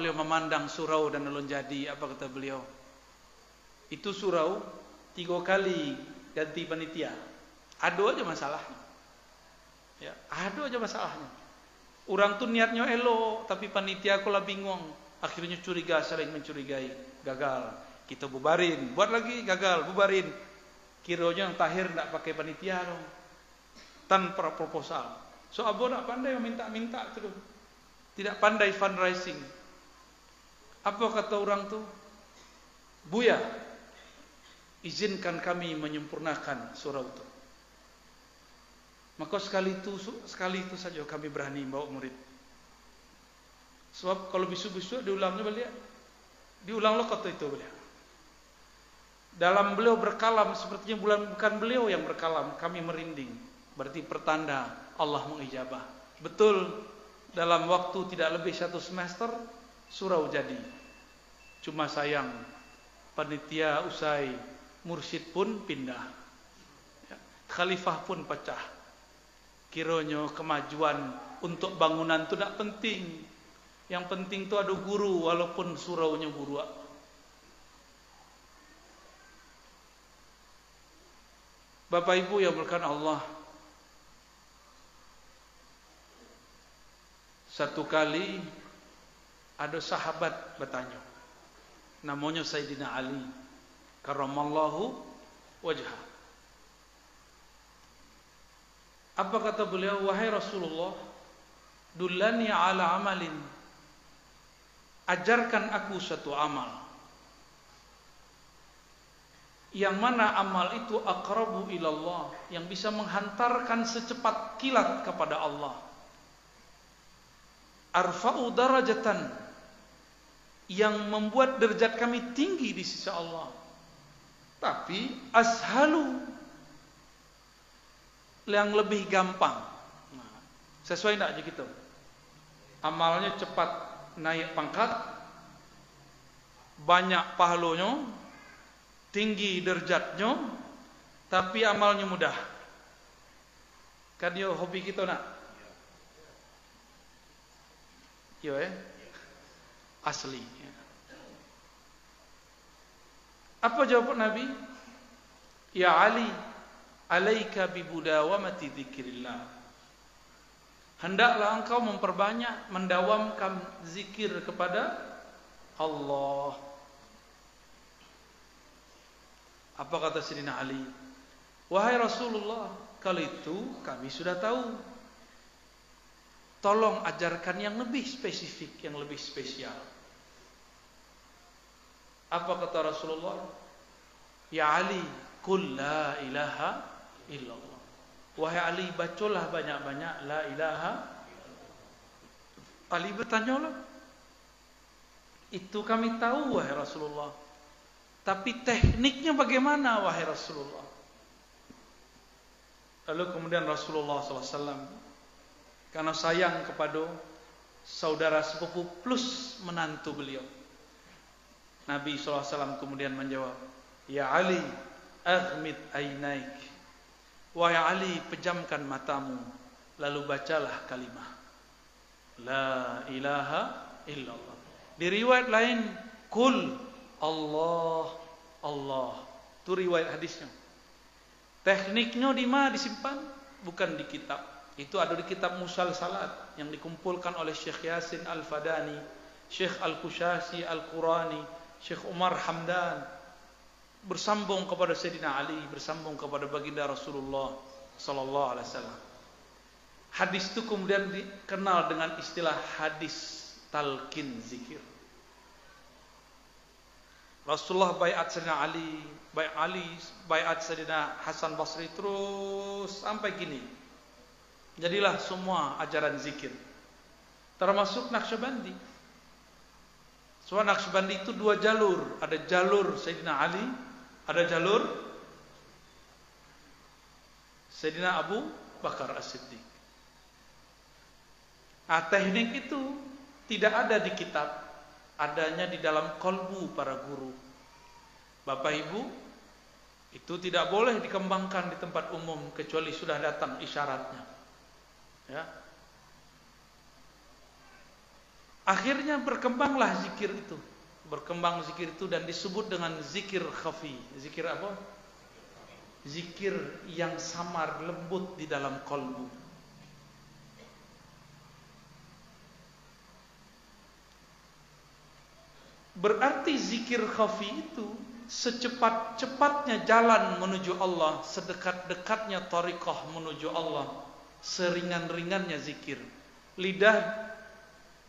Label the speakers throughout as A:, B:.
A: beliau memandang surau dan ulun jadi apa kata beliau? Itu surau tiga kali ganti panitia. Ada aja masalahnya ya ada aja masalahnya. Orang tuh niatnya elo tapi panitia aku lah bingung. Akhirnya curiga saling mencurigai. Gagal. Kita bubarin. Buat lagi gagal. Bubarin. Kiranya yang tahir tidak pakai panitia dong tanpa proposal. So abo nak pandai? Minta-minta tu. Tidak pandai fundraising apa kata orang tu? Buya izinkan kami menyempurnakan surau itu maka sekali itu sekali itu saja kami berani bawa murid. Sebab kalau bisu-bisu diulangnya beliau diulang lo kata itu beliau dalam beliau berkalam sepertinya bulan bukan beliau yang berkalam. Kami merinding. Berarti pertanda Allah mengijabah. Betul dalam waktu tidak lebih satu semester surau jadi. Cuma sayang panitia usai mursyid pun pindah. Ya, khalifah pun pecah. Kiranya kemajuan untuk bangunan itu tidak penting. Yang penting itu ada guru walaupun suraunya guru Bapak Ibu yang berkan Allah Satu kali ada sahabat bertanya namanya Sayyidina Ali karramallahu wajhah Apa kata beliau? Wahai Rasulullah, dullani ala amalin. Ajarkan aku satu amal. Yang mana amal itu aqrabu ilallah, yang bisa menghantarkan secepat kilat kepada Allah. Arfa'u darajatan yang membuat derajat kami tinggi di sisi Allah. Tapi ashalu yang lebih gampang. Sesuai tidak aja gitu. Amalnya cepat naik pangkat, banyak pahalanya, tinggi derajatnya, tapi amalnya mudah. Kan dia hobi kita nak? Yo eh, asli. Apa jawab Nabi? Ya Ali, alaika bibudawamati dzikrillah hendaklah engkau memperbanyak mendawamkan zikir kepada Allah. Apa kata Sayyidina Ali? Wahai Rasulullah kalau itu kami sudah tahu. Tolong ajarkan yang lebih spesifik yang lebih spesial apa kata Rasulullah ya Ali kul la ilaha illallah. Wahai Ali, bacalah banyak-banyak la ilaha. Ali bertanya lah. Itu kami tahu wahai Rasulullah. Tapi tekniknya bagaimana wahai Rasulullah? Lalu kemudian Rasulullah SAW karena sayang kepada saudara sepupu plus menantu beliau. Nabi SAW kemudian menjawab, Ya Ali, aghmid ainaik. Wahai Ali pejamkan matamu lalu bacalah kalimah. La ilaha illallah. Di riwayat lain kul Allah Allah. Itu riwayat hadisnya. Tekniknya di mana disimpan? Bukan di kitab. Itu ada di kitab Musal Salat yang dikumpulkan oleh Syekh Yasin Al-Fadani Syekh Al-Kushasi Al-Qurani Syekh Umar Hamdan bersambung kepada Sayyidina Ali, bersambung kepada baginda Rasulullah sallallahu alaihi wasallam. Hadis itu kemudian dikenal dengan istilah hadis talqin zikir. Rasulullah baiat Sayyidina Ali, baiat Ali, baiat Sayyidina Hasan Basri terus sampai gini. Jadilah semua ajaran zikir. Termasuk Naqsyabandi. Soal Naqsyabandi itu dua jalur, ada jalur Sayyidina Ali ada jalur Sayyidina Abu Bakar As-Siddiq. Nah, teknik itu tidak ada di kitab, adanya di dalam kolbu para guru. Bapak Ibu, itu tidak boleh dikembangkan di tempat umum kecuali sudah datang isyaratnya. Ya. Akhirnya berkembanglah zikir itu. Berkembang zikir itu dan disebut dengan zikir khafi. Zikir apa? Zikir yang samar, lembut di dalam kolbu. Berarti zikir khafi itu secepat-cepatnya jalan menuju Allah, sedekat-dekatnya tariqah menuju Allah, seringan-ringannya zikir. Lidah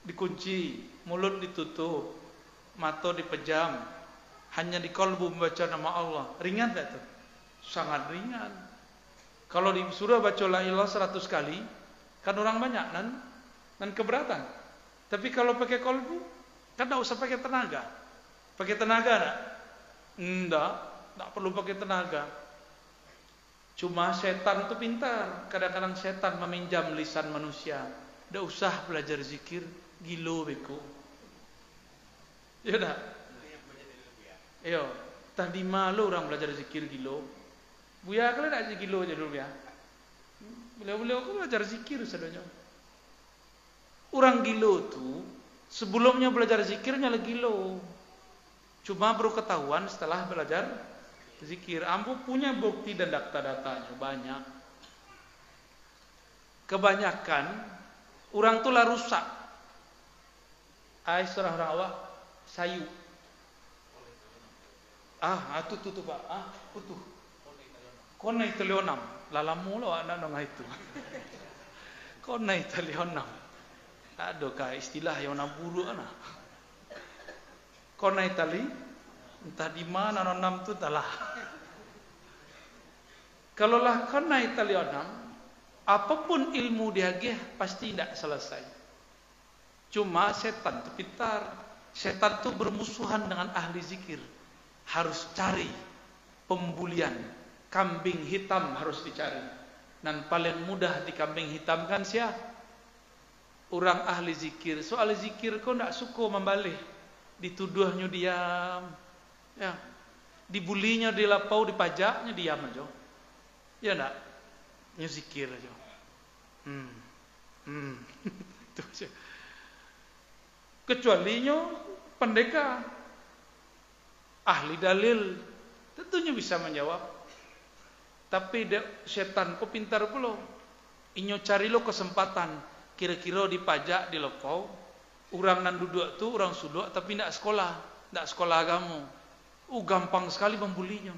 A: dikunci, mulut ditutup, mata dipejam, hanya di kalbu membaca nama Allah. Ringan tak tuh? Sangat ringan. Kalau disuruh baca la ilaha seratus kali, kan orang banyak dan dan keberatan. Tapi kalau pakai kalbu, kan tidak usah pakai tenaga. Pakai tenaga tak? Enggak, tidak perlu pakai tenaga. Cuma setan itu pintar. Kadang-kadang setan meminjam lisan manusia. Tidak usah belajar zikir, gilo beko. Ya dah. Yo, tadi malu orang belajar zikir gilo. Buya kalian nak gilo aja dulu ya. Beliau-beliau kan belajar zikir sadanya. Orang gilo tu sebelumnya belajar zikirnya lagi gilo. Cuma baru ketahuan setelah belajar zikir. Ampu punya bukti dan data-datanya banyak. Kebanyakan orang tu lah rusak Ai surah rawa sayu. Ah, atu tu tu pak. Ah, putu. Kona italionam. Lalamu lo anak nong itu. Kona italionam. Ada ka istilah yang nak buru ana. Kona Itali entah di mana nonam tu talah. Kalau lah kona Italionam, apapun ilmu dia pasti tidak selesai. Cuma setan itu pintar. Setan itu bermusuhan dengan ahli zikir. Harus cari pembulian. Kambing hitam harus dicari. Dan paling mudah di kambing hitam kan siapa? Orang ahli zikir. Soal zikir kau tidak suka membalik. Dituduhnya diam. Ya. Dibulinya, dilapau, dipajaknya diam aja. Ya enggak? Nya zikir aja. Hmm. Hmm. Itu aja kecualinya pendekar. Ahli dalil. Tentunya bisa menjawab. Tapi setan kok pintar pula inyo cari lo kesempatan. Kira-kira dipajak di lokau orang nan duduk tu orang suduk tapi tidak sekolah. Tidak sekolah agama. Uh gampang sekali membulinya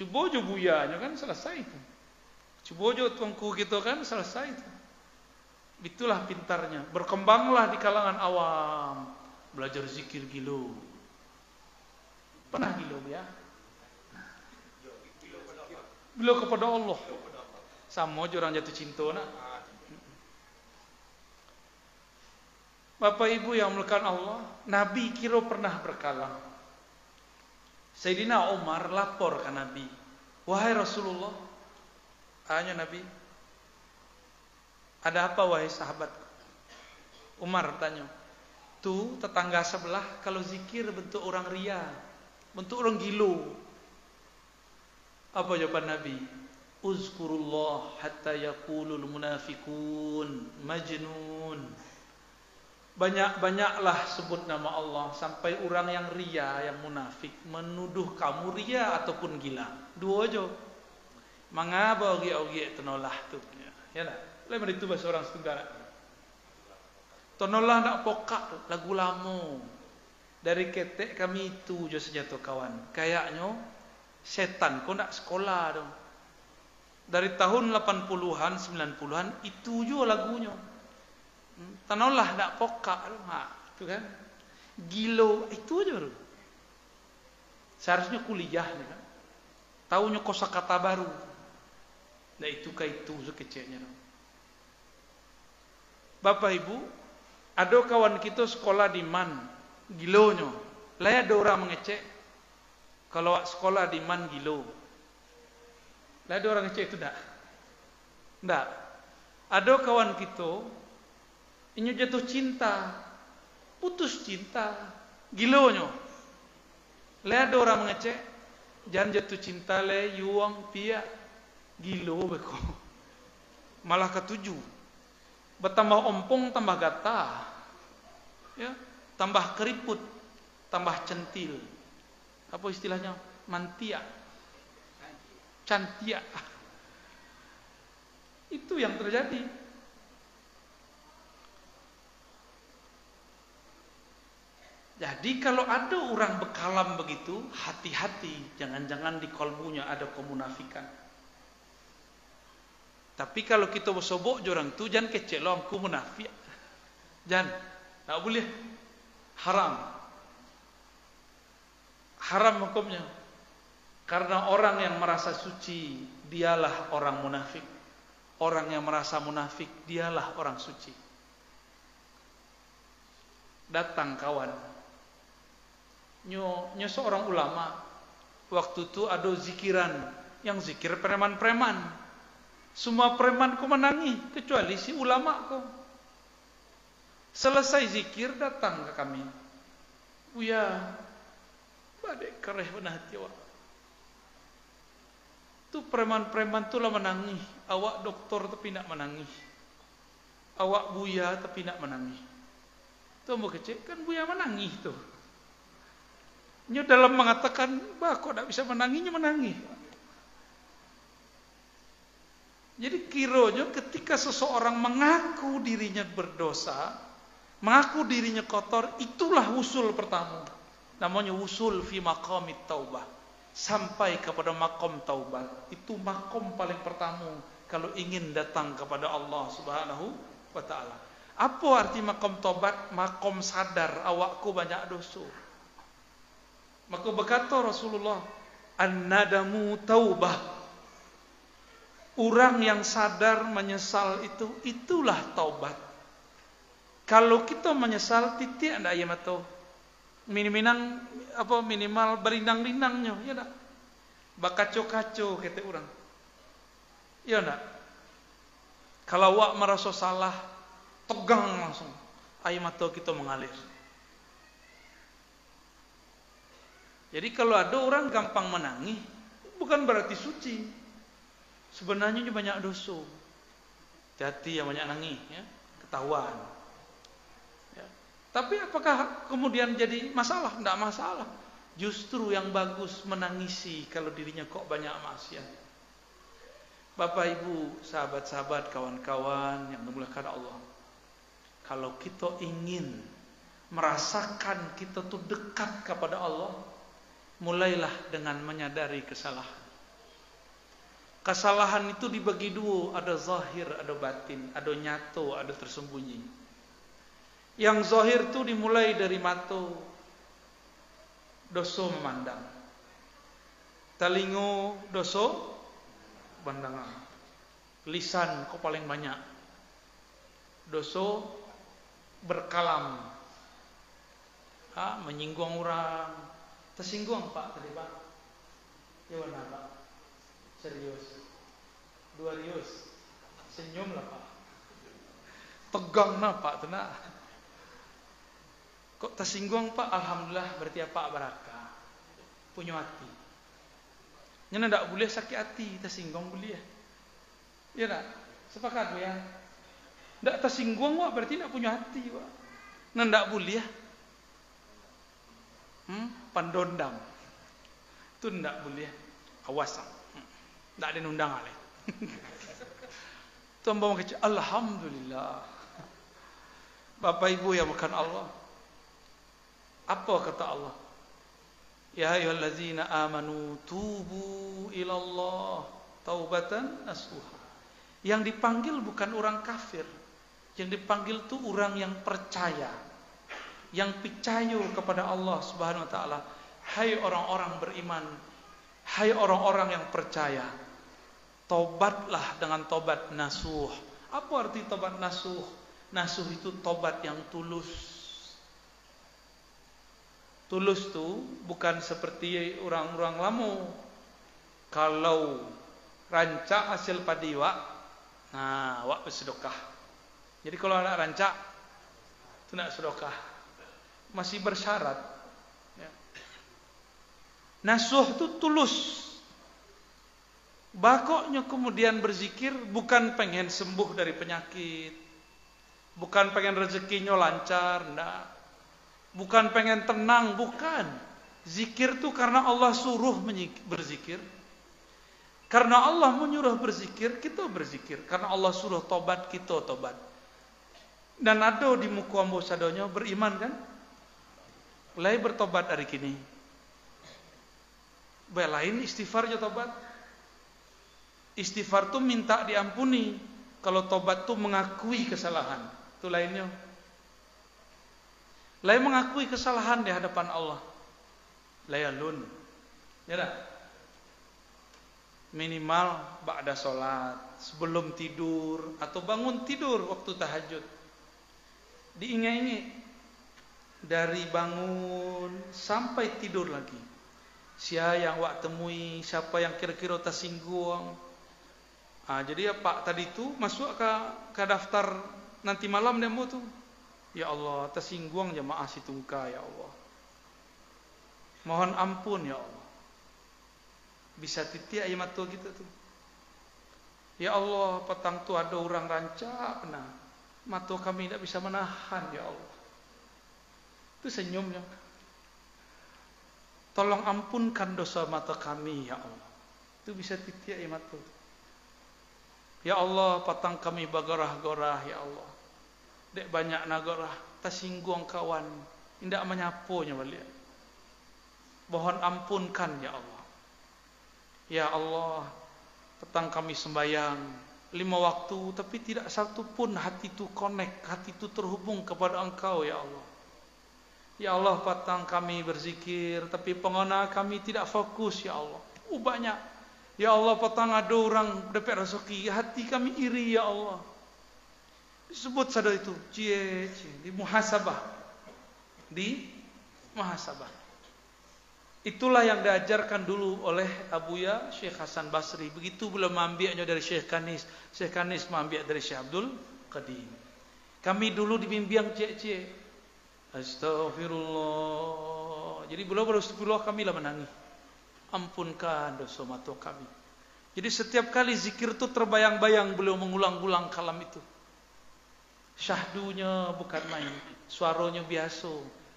A: cuba jo buyanya kan selesai itu cuba jo tuangku gitu kan selesai itu Itulah pintarnya. Berkembanglah di kalangan awam. Belajar zikir gilo. Pernah gilo ya? Gilo kepada Allah. Sama aja orang jatuh cinta nak. Bapak Ibu yang melakukan Allah, Nabi kira pernah berkalam. Sayyidina Umar lapor ke Nabi, "Wahai Rasulullah, hanya Nabi, ada apa wahai sahabat? Umar tanya. Tu tetangga sebelah kalau zikir bentuk orang ria, bentuk orang gilo. Apa jawaban Nabi? Uzkurullah hatta yaqulul munafikun majnun. Banyak-banyaklah sebut nama Allah sampai orang yang ria, yang munafik menuduh kamu ria ataupun gila. Dua aja. Mengapa ogi-ogi tenolah tu? Ya tak? Lain itu bahasa orang setengah. Tonolah nak pokak lagu lama. Dari ketek kami itu je sejatuh kawan. Kayaknya setan kau nak sekolah dong. Dari tahun 80-an, 90-an itu je lagunya. Hmm, Tonolah nak pokak dong. Ha, tu kan. Gilo itu aja bro. Seharusnya kuliah ni kan. Tahunya kosakata baru. Nah itu kah itu sekecilnya dong. Bapak Ibu, ada kawan kita sekolah di Man, gilonyo. Lah ada orang mengecek kalau sekolah di Man gilo. Lah ada orang ngecek itu tak? Tak. Ada kawan kita ini jatuh cinta, putus cinta, gilonyo. Lah ada orang mengecek jangan jatuh cinta le yuang pia gilo beko. Malah ketujuh bertambah ompong tambah gata ya, tambah keriput, tambah centil. Apa istilahnya? Mantia. Cantia. Itu yang terjadi. Jadi kalau ada orang bekalam begitu, hati-hati, jangan-jangan di kolbunya ada kemunafikan. Tapi kalau kita bersobok orang tu jangan kecil lah aku munafik. Jangan, tak boleh. Haram. Haram hukumnya. Karena orang yang merasa suci, dialah orang munafik. Orang yang merasa munafik, dialah orang suci. Datang kawan, nyo nyo seorang ulama waktu itu ada zikiran yang zikir preman-preman semua preman ku menangi kecuali si ulama ku. Selesai zikir datang ke kami. Buya badai kereh benar hati awak. Tu preman-preman tu lah menangi. Awak doktor tapi nak menangi. Awak buya tapi nak menangi. Tu mau kecil kan buya menangi tu. Nya dalam mengatakan, bah kok tidak bisa menanginya menangi. Jadi kironya ketika seseorang mengaku dirinya berdosa, mengaku dirinya kotor, itulah usul pertama. Namanya usul fi maqamit taubah. Sampai kepada makom taubat. Itu makom paling pertama kalau ingin datang kepada Allah Subhanahu wa taala. Apa arti makom taubat? Makom sadar awakku banyak dosa. Maka berkata Rasulullah, An-nadamu taubah. Orang yang sadar menyesal itu, itulah taubat. Kalau kita menyesal, titik anda ayam atau minimal apa minimal berindang-rindangnya, ya tak? Bakaco-kaco kata orang. Ya tak? Kalau awak merasa salah, tegang langsung. Ayam atau kita mengalir. Jadi kalau ada orang gampang menangis, bukan berarti suci. Sebenarnya dia banyak dosa. Hati yang banyak nangis, ya, ketahuan. Ya. Tapi apakah kemudian jadi masalah? Tidak masalah. Justru yang bagus menangisi kalau dirinya kok banyak maksiat. Bapak Ibu, sahabat-sahabat, kawan-kawan yang dimuliakan Allah. Kalau kita ingin merasakan kita tuh dekat kepada Allah, mulailah dengan menyadari kesalahan. Kesalahan itu dibagi dua, ada zahir, ada batin, ada nyato, ada tersembunyi. Yang zahir itu dimulai dari mata, doso memandang. Telingo doso pandangan. Lisan kok paling banyak. Doso berkalam. Ha, menyinggung orang, Tersinggung Pak tadi Pak? Ya benar Pak. Serius. Dua rius. Senyum lah Pak. Tegang lah Pak tenang. Kok tersinggung Pak? Alhamdulillah berarti apa barakah. Punya hati. Nyana tak boleh sakit hati tersinggung boleh ya. Ya tak? Sepakat ya. Tak tersinggung Pak berarti tak punya hati Pak. Nah tak boleh hmm? pandondam itu tidak boleh awas tidak ada undang ale Tuan kecil Alhamdulillah. Bapak Ibu yang makan Allah. Apa kata Allah? Ya ayyuhallazina amanu tubu ilallah taubatan nasuha. Yang dipanggil bukan orang kafir. Yang dipanggil itu orang yang percaya. Yang percaya kepada Allah Subhanahu wa taala. Hai orang-orang beriman. Hai orang-orang yang percaya tobatlah dengan tobat nasuh apa arti tobat nasuh nasuh itu tobat yang tulus tulus tu bukan seperti orang-orang lama kalau rancak hasil padi wak nah wak bersedekah jadi kalau anak rancak tu nak sedekah masih bersyarat. Ya. Nasuh itu tulus. Bakoknya kemudian berzikir bukan pengen sembuh dari penyakit. Bukan pengen rezekinya lancar, enggak. Bukan pengen tenang, bukan. Zikir tuh karena Allah suruh berzikir. Karena Allah menyuruh berzikir, kita berzikir. Karena Allah suruh tobat, kita tobat. Dan ada di muka ambo sadonya beriman kan? Lai bertobat hari kini. Baik lain istighfar ya tobat. Istighfar tuh minta diampuni. Kalau tobat tuh mengakui kesalahan. Itu lainnya. Lain mengakui kesalahan di hadapan Allah. Layalun. Ya dah minimal ba'da sholat sebelum tidur atau bangun tidur waktu tahajud diingat-ingat dari bangun sampai tidur lagi siapa yang wak temui siapa yang kira-kira tersinggung ah, jadi ya pak tadi itu masuk ke, ke daftar nanti malam mau tuh ya Allah tersinggung jemaah situngka ya Allah mohon ampun ya Allah bisa titik ayam mata kita tu. Ya Allah, petang tu ada orang rancak pernah. Mata kami tidak bisa menahan, ya Allah. Itu senyumnya. Tolong ampunkan dosa mata kami, ya Allah. Itu bisa titik ayam mata. Ya Allah, petang kami bagorah-gorah, ya Allah. Dek banyak nagorah, tersinggung kawan. Tidak menyapunya balik. Mohon ampunkan, ya Allah. Ya Allah, petang kami sembahyang lima waktu, tapi tidak satu pun hati itu connect, hati itu terhubung kepada Engkau, Ya Allah. Ya Allah, petang kami berzikir, tapi pengona kami tidak fokus, Ya Allah. Oh banyak. Ya Allah, petang ada orang dapat rezeki, hati kami iri, Ya Allah. Disebut sadar itu, cie, cie, di muhasabah. Di muhasabah. Itulah yang diajarkan dulu oleh Abu Ya Syekh Hasan Basri. Begitu belum ambilnya dari Syekh Kanis. Syekh Kanis mengambil dari Syekh Abdul Qadim. Kami dulu dibimbing cek-cek. Astagfirullah. Jadi beliau berastagfirullah kami lah menangis. Ampunkan dosa mata kami. Jadi setiap kali zikir itu terbayang-bayang beliau mengulang-ulang kalam itu. Syahdunya bukan main. Suaranya biasa.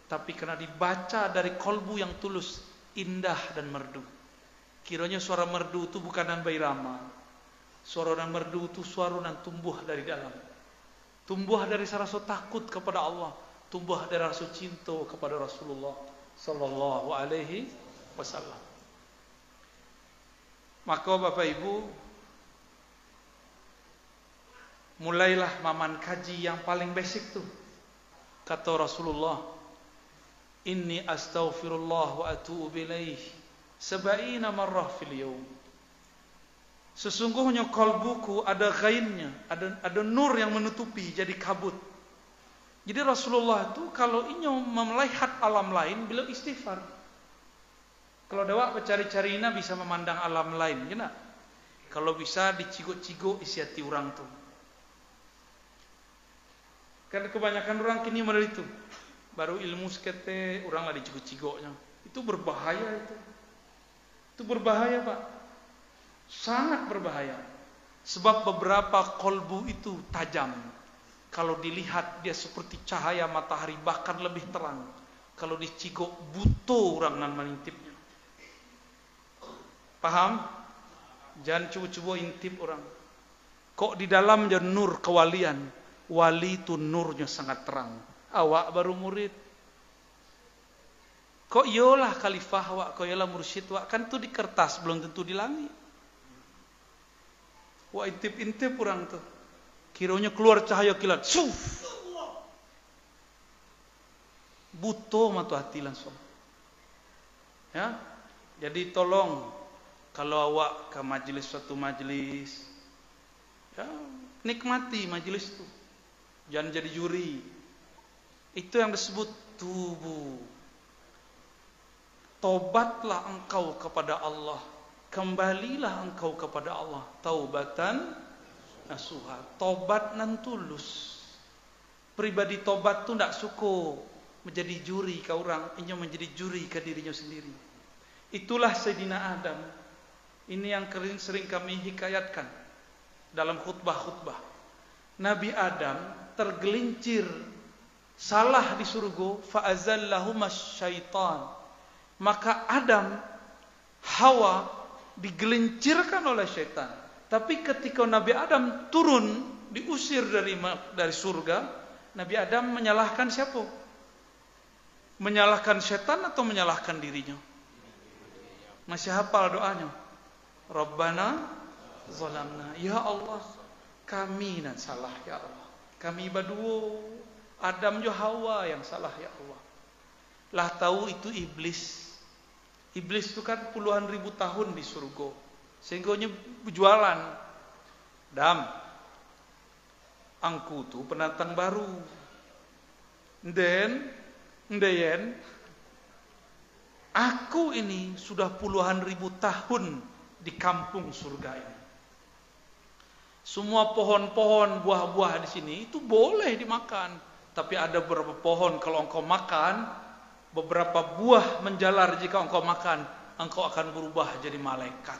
A: Tapi kena dibaca dari kolbu yang tulus indah dan merdu. Kiranya suara merdu itu bukan dan bairama. Suara dan merdu itu suara yang tumbuh dari dalam. Tumbuh dari rasa takut kepada Allah, tumbuh dari rasa cinta kepada Rasulullah sallallahu alaihi wasallam. Maka Bapak Ibu mulailah maman kaji yang paling basic tuh. Kata Rasulullah Inni astaghfirullah wa atubu ilaih Saba'ina marrah fil yawm. Sesungguhnya kalbuku ada ghainnya ada, ada nur yang menutupi jadi kabut. Jadi Rasulullah itu kalau ingin melihat alam lain Beliau istighfar Kalau dawak bercari-cari ini bisa memandang alam lain Gina? Kalau bisa dicigo-cigo isi hati orang tu. Karena kebanyakan orang kini model itu. Baru ilmu sekete orang lah dicigok-cigoknya itu berbahaya itu. Itu berbahaya pak. Sangat berbahaya. Sebab beberapa kolbu itu tajam. Kalau dilihat dia seperti cahaya matahari bahkan lebih terang. Kalau dicigok buto orang nan mengintipnya paham jangan cuba-cuba intip orang. Kok di dalam dalamnya nur kewalian wali itu nurnya sangat terang. Awak baru murid. Kok yolah khalifah wak kok yolah mursyid wak kan tu di kertas belum tentu di langit. Wak intip-intip orang tu. Kiranya keluar cahaya kilat suf! Butuh matu hati langsung. Ya? Jadi tolong kalau awak ke majlis suatu majlis ya nikmati majlis tu jangan jadi juri itu yang disebut tubuh. Tobatlah engkau kepada Allah. Kembalilah engkau kepada Allah. Taubatan nasuha. Tobat nan tulus. Pribadi tobat tu tidak suka menjadi juri ke orang. Ini menjadi juri ke dirinya sendiri. Itulah Sayyidina Adam. Ini yang sering kami hikayatkan dalam khutbah-khutbah. Nabi Adam tergelincir salah di surga fa'azallahumas syaitan maka Adam Hawa digelincirkan oleh syaitan. Tapi ketika Nabi Adam turun diusir dari dari surga Nabi Adam menyalahkan siapa? Menyalahkan syaitan atau menyalahkan dirinya? Masih hafal doanya Rabbana zalamna. Ya Allah kami nan salah ya Allah. Kami berdua Adam jo Hawa yang salah ya Allah. Lah tahu itu iblis. Iblis itu kan puluhan ribu tahun di surga. Sehingga berjualan. Dam angku tu penantang baru. Dan ndeyen aku ini sudah puluhan ribu tahun di kampung surga ini semua pohon-pohon buah-buah di sini itu boleh dimakan. Tapi ada beberapa pohon kalau engkau makan, beberapa buah menjalar jika engkau makan, engkau akan berubah jadi malaikat.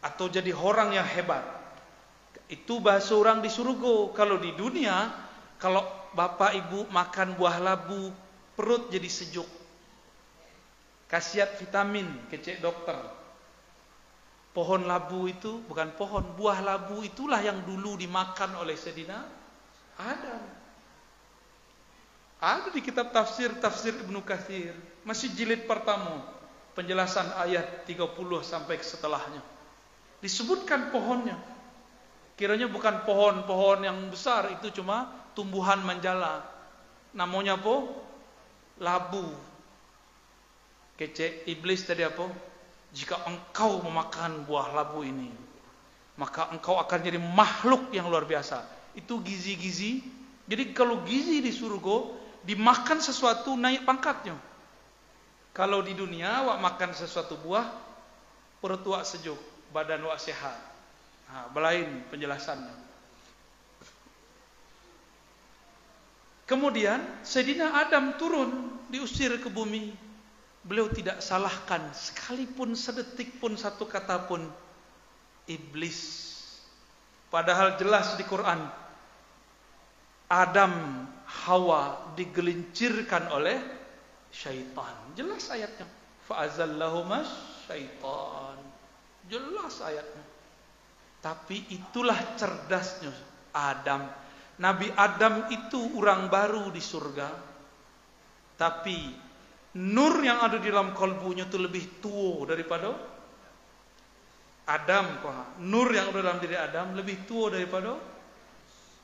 A: Atau jadi orang yang hebat. Itu bahasa orang di surga. Kalau di dunia, kalau bapak ibu makan buah labu, perut jadi sejuk. Kasiat vitamin, kecek dokter. Pohon labu itu bukan pohon, buah labu itulah yang dulu dimakan oleh Sedina Adam. Ada di kitab tafsir tafsir Ibnu Katsir, masih jilid pertama, penjelasan ayat 30 sampai setelahnya. Disebutkan pohonnya. Kiranya bukan pohon-pohon yang besar, itu cuma tumbuhan menjala. Namanya apa? Labu. Kece iblis tadi apa? Jika engkau memakan buah labu ini maka engkau akan jadi makhluk yang luar biasa. Itu gizi-gizi. Jadi kalau gizi di surga dimakan sesuatu naik pangkatnya. Kalau di dunia wak makan sesuatu buah perut wak sejuk badan wak sehat. Nah, belain penjelasannya. Kemudian Sayyidina Adam turun diusir ke bumi Beliau tidak salahkan sekalipun sedetik pun satu kata pun iblis. Padahal jelas di Quran Adam Hawa digelincirkan oleh syaitan. Jelas ayatnya. Fa'azallahumas syaitan. Jelas ayatnya. Tapi itulah cerdasnya Adam. Nabi Adam itu orang baru di surga. Tapi nur yang ada di dalam kalbunya itu lebih tua daripada Adam nur yang ada dalam diri Adam lebih tua daripada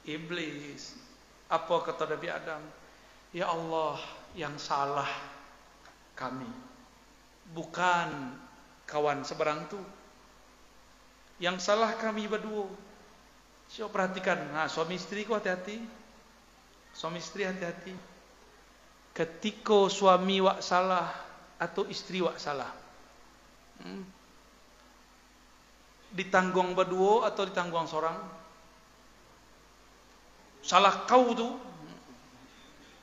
A: iblis. Apa kata Nabi Adam? Ya Allah yang salah kami. Bukan kawan seberang tu. Yang salah kami berdua. Siapa perhatikan. Nah suami istri ku hati-hati. Suami istri hati-hati ketika suami wak salah atau istri wak salah? Hmm? ditanggung berdua atau ditanggung seorang? Salah kau tu.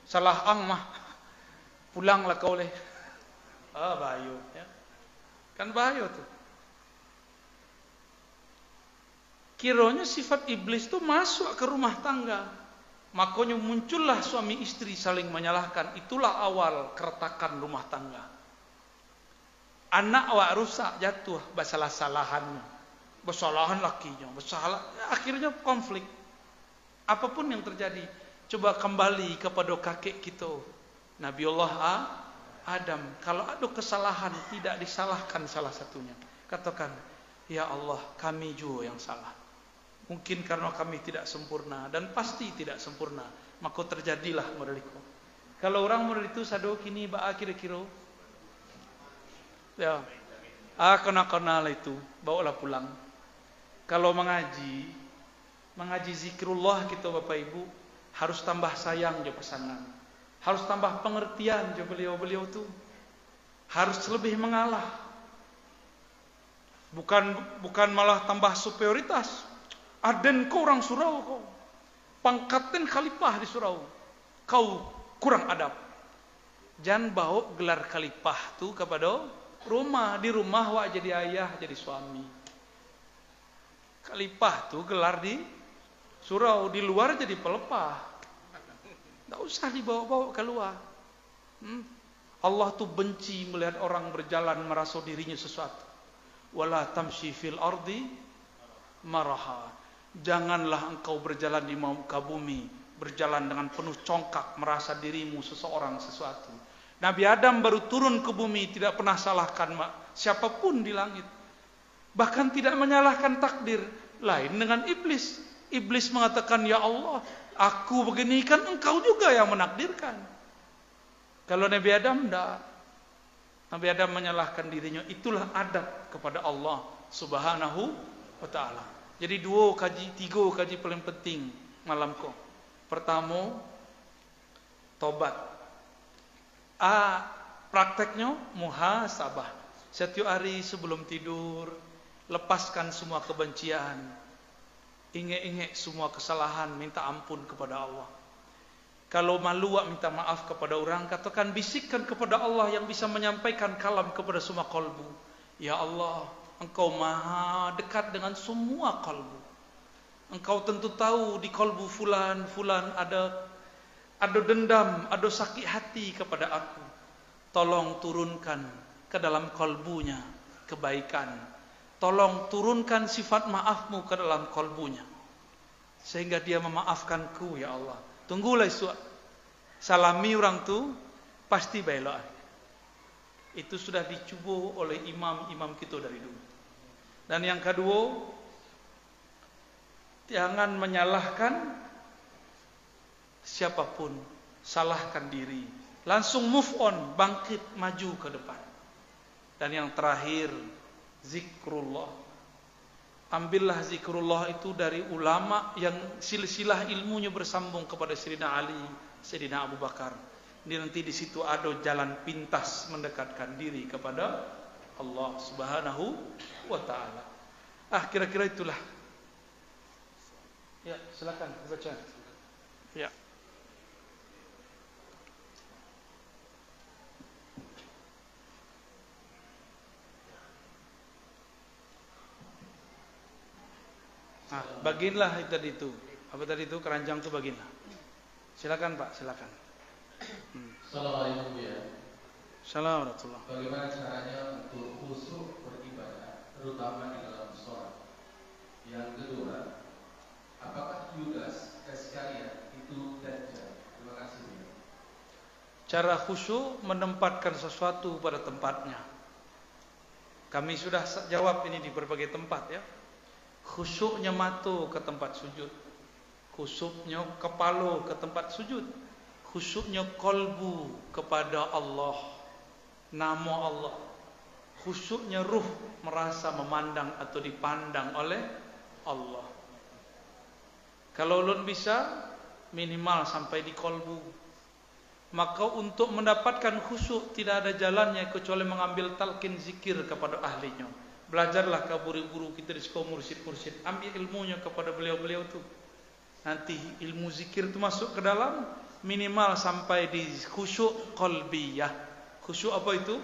A: Salah ang mah. Pulanglah kau leh ah bayu ya. Kan bayu tu. Kiranya sifat iblis tu masuk ke rumah tangga Makanya muncullah suami istri saling menyalahkan. Itulah awal keretakan rumah tangga. Anak awak rusak jatuh bersalah-salahannya. Bersalahan lakinya, bersalah. Akhirnya konflik. Apa pun yang terjadi, coba kembali kepada kakek kita. Nabiullah Adam. Kalau ada kesalahan tidak disalahkan salah satunya. Katakan, ya Allah kami juga yang salah. Mungkin karena kami tidak sempurna dan pasti tidak sempurna, maka terjadilah model itu. Kalau orang model itu sado kini ba kira-kira ya ah kena kenal itu bawalah pulang. Kalau mengaji mengaji zikrullah kita Bapak Ibu harus tambah sayang jo pasangan. Harus tambah pengertian jo beliau-beliau tu. Harus lebih mengalah. Bukan bukan malah tambah superioritas, Aden kau orang surau kau. Pangkatin khalifah di surau. Kau kurang adab. Jangan bawa gelar khalifah tu kepada rumah. Di rumah wak jadi ayah, jadi suami. Khalifah tu gelar di surau. Di luar jadi pelepah. Tidak usah dibawa-bawa keluar. Hmm? Allah tuh benci melihat orang berjalan merasa dirinya sesuatu. Wala tamshi fil ardi maraha. Janganlah engkau berjalan di muka bumi berjalan dengan penuh congkak merasa dirimu seseorang sesuatu. Nabi Adam baru turun ke bumi tidak pernah salahkan siapa pun di langit. Bahkan tidak menyalahkan takdir. Lain dengan iblis. Iblis mengatakan, Ya Allah, aku begini kan engkau juga yang menakdirkan. Kalau Nabi Adam tidak. Nabi Adam menyalahkan dirinya. Itulah adab kepada Allah subhanahu wa ta'ala. Jadi dua kaji, tiga kaji paling penting malam kau. Pertama, tobat. A, prakteknya muhasabah. Setiap hari sebelum tidur, lepaskan semua kebencian. Ingat-ingat semua kesalahan, minta ampun kepada Allah. Kalau malu, minta maaf kepada orang, katakan bisikkan kepada Allah yang bisa menyampaikan kalam kepada semua kolbu. Ya Allah, Engkau maha dekat dengan semua kolbu. Engkau tentu tahu di kolbu fulan, fulan ada ada dendam, ada sakit hati kepada aku. Tolong turunkan ke dalam kolbunya kebaikan. Tolong turunkan sifat maafmu ke dalam kolbunya. Sehingga dia memaafkanku ya Allah. Tunggulah isu. Salami orang tu pasti belok. Itu sudah dicuba oleh imam-imam kita dari dulu. Dan yang kedua, Jangan menyalahkan siapa pun, salahkan diri. Langsung move on, bangkit maju ke depan. Dan yang terakhir, zikrullah. Ambillah zikrullah itu dari ulama yang silsilah ilmunya bersambung kepada Sayyidina Ali, Sayyidina Abu Bakar. Ini nanti di situ ada jalan pintas mendekatkan diri kepada Allah Subhanahu wa taala. Ah kira-kira itulah Ya, silakan baca. Ya. Nah, baginlah itu tadi itu. Apa tadi itu keranjang itu baginlah. Silakan Pak, silakan.
B: Hmm. Assalamualaikum ya.
A: Assalamualaikum.
B: Bagaimana caranya untuk khusyuk beribadah, terutama di dalam sholat? Yang kedua, Apakah Yudas Iskariot itu dajjal? Terima kasih.
A: Cara khusyuk menempatkan sesuatu pada tempatnya. Kami sudah jawab ini di berbagai tempat ya. Khusyuknya mata ke tempat sujud. Khusyuknya kepala ke tempat sujud. Khusyuknya kolbu kepada Allah. Nama Allah. Khusyuknya ruh merasa memandang atau dipandang oleh Allah. Kalau ulun bisa minimal sampai di kolbu. Maka untuk mendapatkan khusyuk tidak ada jalannya kecuali mengambil talqin zikir kepada ahlinya. Belajarlah ke guru-guru kita di sekolah mursyid-mursyid. Ambil ilmunya kepada beliau-beliau itu. Nanti ilmu zikir itu masuk ke dalam minimal sampai di khusyuk kolbiyah. Khusyuk apa itu?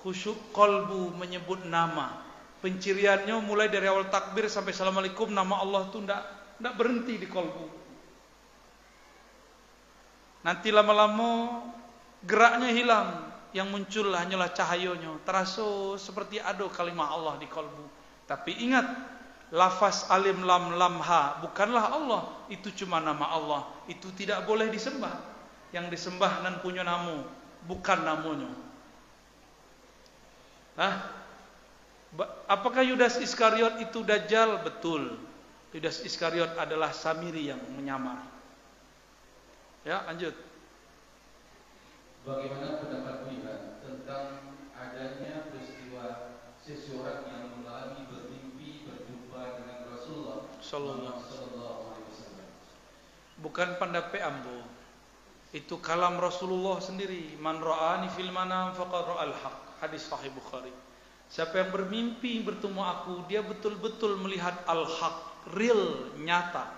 A: Khusyuk kolbu menyebut nama. Penciriannya mulai dari awal takbir sampai assalamualaikum nama Allah itu tidak tidak berhenti di kolbu. Nanti lama-lama geraknya hilang, yang muncul hanyalah cahayanya. Terasa seperti ada kalimat Allah di kolbu. Tapi ingat, lafaz alim lam lam ha bukanlah Allah. Itu cuma nama Allah. Itu tidak boleh disembah. Yang disembah dan punya nama, bukan namanya. Hah? Apakah Yudas Iskariot itu dajjal? Betul. Yudas Iskariot adalah Samiri yang menyamar. Ya, lanjut.
B: Bagaimana pendapat beliau tentang adanya peristiwa seseorang yang mengalami bermimpi berjumpa dengan Rasulullah Sallallahu Alaihi Wasallam?
A: Bukan pendapat ambo. Itu kalam Rasulullah sendiri. Man ra'ani fil manam faqad ra'al haq. Hadis sahih Bukhari. Siapa yang bermimpi bertemu aku, dia betul-betul melihat al-haq, real, nyata.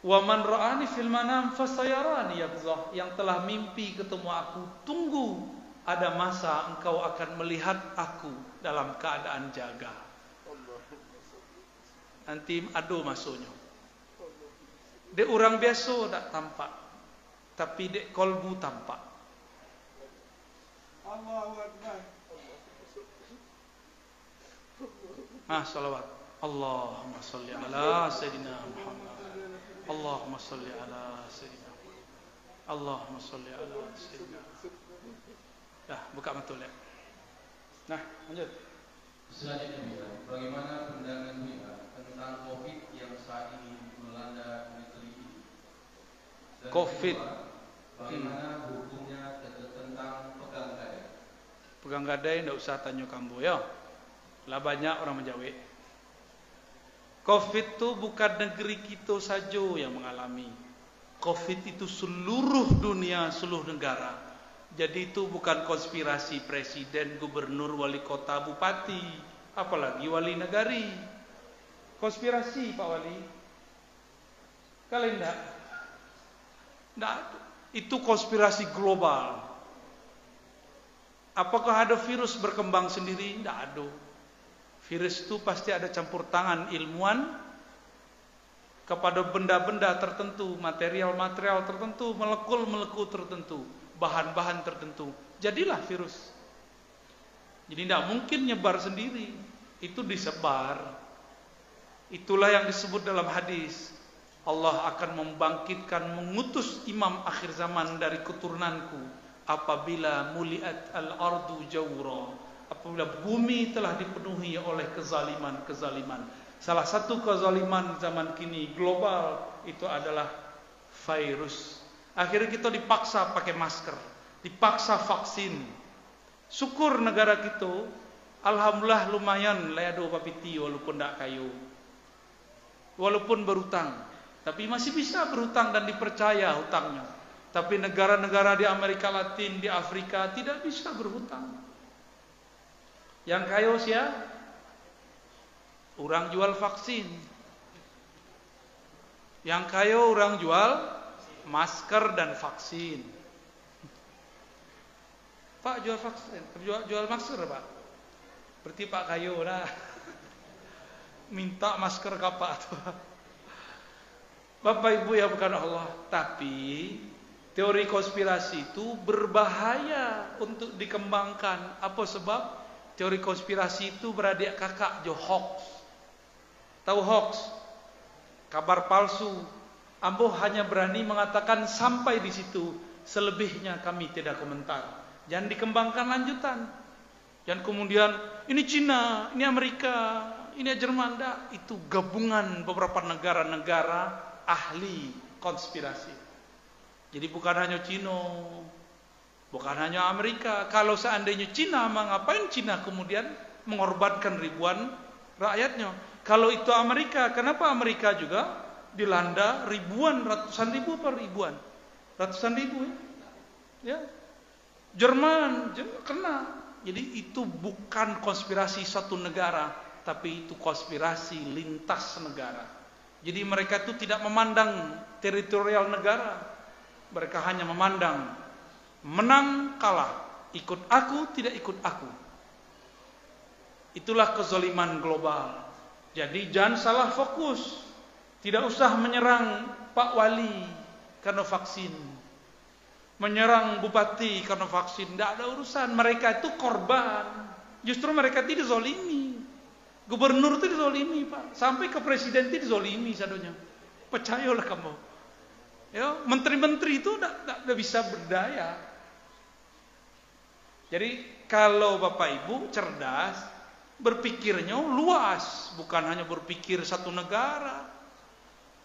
A: Wa man ra'ani fil manam fasayarani yaqzah. Yang telah mimpi ketemu aku, tunggu ada masa engkau akan melihat aku dalam keadaan jaga. Nanti adu masuknya. Dek orang biasa tak tampak. Tapi dek kolbu tampak.
C: Allahu Akbar.
A: Ah, salawat. Allahumma salli ala Sayyidina Muhammad. Allahumma salli ala Sayyidina Muhammad. Allahumma salli ala Sayyidina Dah, buka mata lihat. Nah, lanjut.
B: Selanjutnya bagaimana pandangan Buya tentang COVID yang saat ini melanda
A: COVID.
B: Bagaimana hukumnya tentang pegang gaya?
A: Pegang gadai ndak usah tanya kamu ya. Lah banyak orang menjawab. Covid itu bukan negeri kita saja yang mengalami. Covid itu seluruh dunia, seluruh negara. Jadi itu bukan konspirasi presiden, gubernur, wali kota, bupati, apalagi wali negari. Konspirasi Pak Wali. Kalian enggak? Enggak. Itu konspirasi global. Apakah ada virus berkembang sendiri? Tidak ada. Virus itu pasti ada campur tangan ilmuwan kepada benda-benda tertentu, material-material tertentu, molekul-molekul tertentu, bahan-bahan tertentu. Jadilah virus. Jadi tidak mungkin nyebar sendiri. Itu disebar. Itulah yang disebut dalam hadis. Allah akan membangkitkan, mengutus imam akhir zaman dari keturunanku apabila muliat al-ardu jawra apabila bumi telah dipenuhi oleh kezaliman-kezaliman. Salah satu kezaliman zaman kini global itu adalah virus. Akhirnya kita dipaksa pakai masker dipaksa vaksin. Syukur negara kita alhamdulillah lumayan leado papiti walaupun tak kayu. Walaupun berutang tapi masih bisa berutang dan dipercaya hutangnya tapi negara-negara di Amerika Latin, di Afrika tidak bisa berhutang. Yang kaya siapa? Orang jual vaksin. Yang kaya orang jual masker dan vaksin. Pak jual vaksin, jual, jual masker Pak. Berarti Pak kayo lah. Minta masker kapak tuh. Bapak Ibu ya bukan Allah, tapi Teori konspirasi itu berbahaya untuk dikembangkan. Apa sebab? Teori konspirasi itu beradik kakak jo hoax. Tahu hoax? Kabar palsu. Ambo hanya berani mengatakan sampai di situ. Selebihnya kami tidak komentar. Jangan dikembangkan lanjutan. Jangan kemudian ini Cina, ini Amerika, ini Jerman. Itu gabungan beberapa negara-negara ahli konspirasi. Jadi bukan hanya Cina, bukan hanya Amerika. Kalau seandainya Cina, mengapain Cina kemudian mengorbankan ribuan rakyatnya? Kalau itu Amerika, kenapa Amerika juga dilanda ribuan, ratusan ribu apa ribuan? Ratusan ribu ya? ya. Jerman kena. Jadi itu bukan konspirasi satu negara, tapi itu konspirasi lintas negara. Jadi mereka itu tidak memandang teritorial negara, mereka hanya memandang menang kalah, ikut aku tidak ikut aku. Itulah kezaliman global. Jadi jangan salah fokus. Tidak usah menyerang Pak Wali karena vaksin. Menyerang bupati karena vaksin. Tidak ada urusan. Mereka itu korban. Justru mereka tidak zolimi. Gubernur itu dizolimi Pak. Sampai ke presiden itu dizolimi sadonya. Percayalah kamu. Ya, menteri-menteri itu tidak bisa berdaya. Jadi kalau Bapak Ibu cerdas, berpikirnya luas, bukan hanya berpikir satu negara.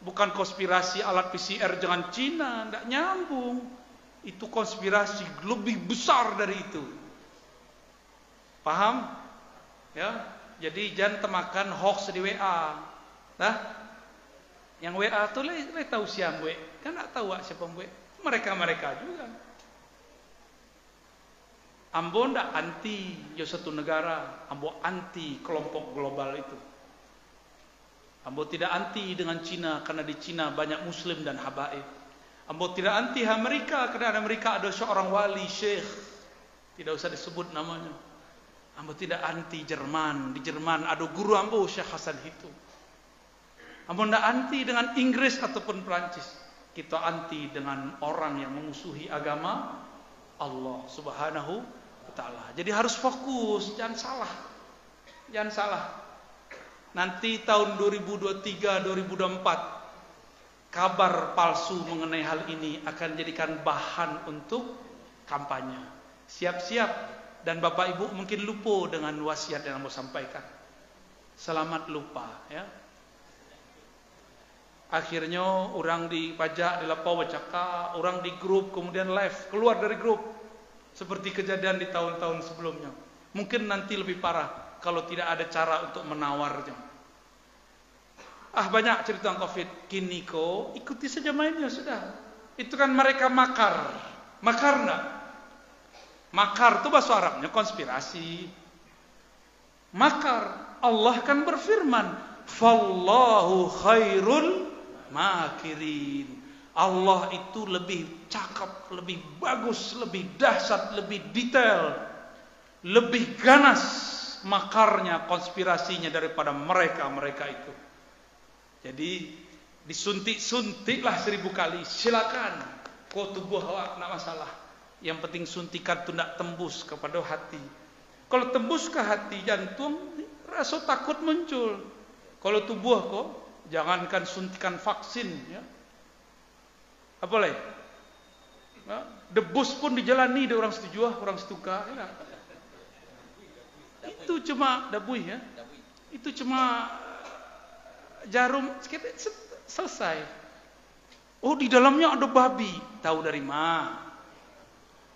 A: Bukan konspirasi alat PCR dengan Cina, tidak nyambung. Itu konspirasi lebih besar dari itu. Paham? Ya, jadi jangan temakan hoax di WA. Nah, yang WA tuh le, le tahu siapa gue, kan tak tahu siapa gue. Mereka mereka juga. Ambo ndak anti yo satu negara, Ambo anti kelompok global itu. Ambo tidak anti dengan Cina karena di Cina banyak Muslim dan habaib. Ambo tidak anti Amerika karena Amerika ada seorang wali syekh, tidak usah disebut namanya. Ambo tidak anti Jerman, di Jerman ada guru Ambo Syekh Hasan itu. Ampun tidak anti dengan Inggris ataupun Perancis. Kita anti dengan orang yang memusuhi agama Allah Subhanahu wa taala. Jadi harus fokus, jangan salah. Jangan salah. Nanti tahun 2023 2024 kabar palsu mengenai hal ini akan jadikan bahan untuk kampanye. Siap-siap dan Bapak Ibu mungkin lupa dengan wasiat yang mau sampaikan. Selamat lupa ya. Akhirnya orang di pajak di lapau bercakap, orang di grup kemudian live keluar dari grup seperti kejadian di tahun-tahun sebelumnya. Mungkin nanti lebih parah kalau tidak ada cara untuk menawarnya. Ah banyak cerita Covid. Kini kok ikuti saja mainnya sudah. Itu kan mereka makar. Makar enggak? Makar itu bahasa Arabnya konspirasi. Makar. Allah kan berfirman, "Fallahu khairul makirin. Allah itu lebih cakap, lebih bagus, lebih dahsyat, lebih detail, lebih ganas makarnya, konspirasinya daripada mereka-mereka itu. Jadi disuntik-suntiklah seribu kali, silakan. Kau tubuh awak nak masalah. Yang penting suntikan itu tembus kepada hati. Kalau tembus ke hati jantung, rasa takut muncul. Kalau tubuh kau Jangankan suntikan vaksin ya. Apa lagi? Ya, debus pun dijalani dari orang setuju, orang setuka ya. Itu cuma dabui ya. Itu cuma jarum selesai. Oh di dalamnya ada babi. Tahu dari mana?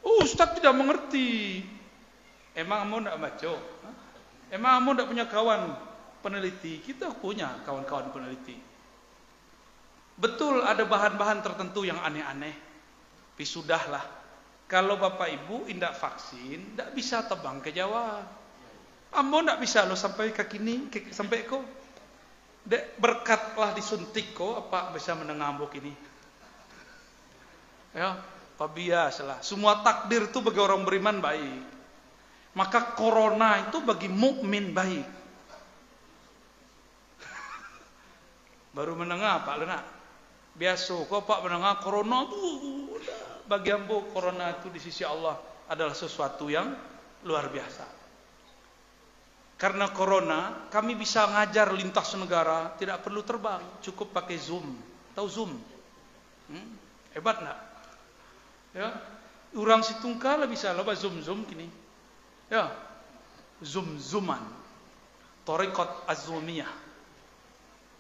A: Oh Ustaz tidak mengerti. Emang kamu tidak baca? Emang kamu tidak punya kawan peneliti, kita punya kawan-kawan peneliti. Betul ada bahan-bahan tertentu yang aneh-aneh. Tapi sudahlah. Kalau Bapak Ibu indak vaksin, tidak bisa terbang ke Jawa. Ambo tidak bisa lo sampai ke kini, ke, sampai ko. Dek, berkatlah disuntik ko, apa bisa mendengar ambo kini. Ya, apa biasalah. Semua takdir itu bagi orang beriman baik. Maka corona itu bagi mukmin baik. Baru menengah Pak Lena. Biasa kok Pak menengah corona tu bagi ambo corona itu di sisi Allah adalah sesuatu yang luar biasa. Karena corona kami bisa ngajar lintas negara tidak perlu terbang, cukup pakai Zoom. Tahu Zoom? Hmm? Hebat enggak? Ya. Orang situngkala bisa loba zoom-zoom kini. Ya. Zoom-zooman. Torikot azumiyah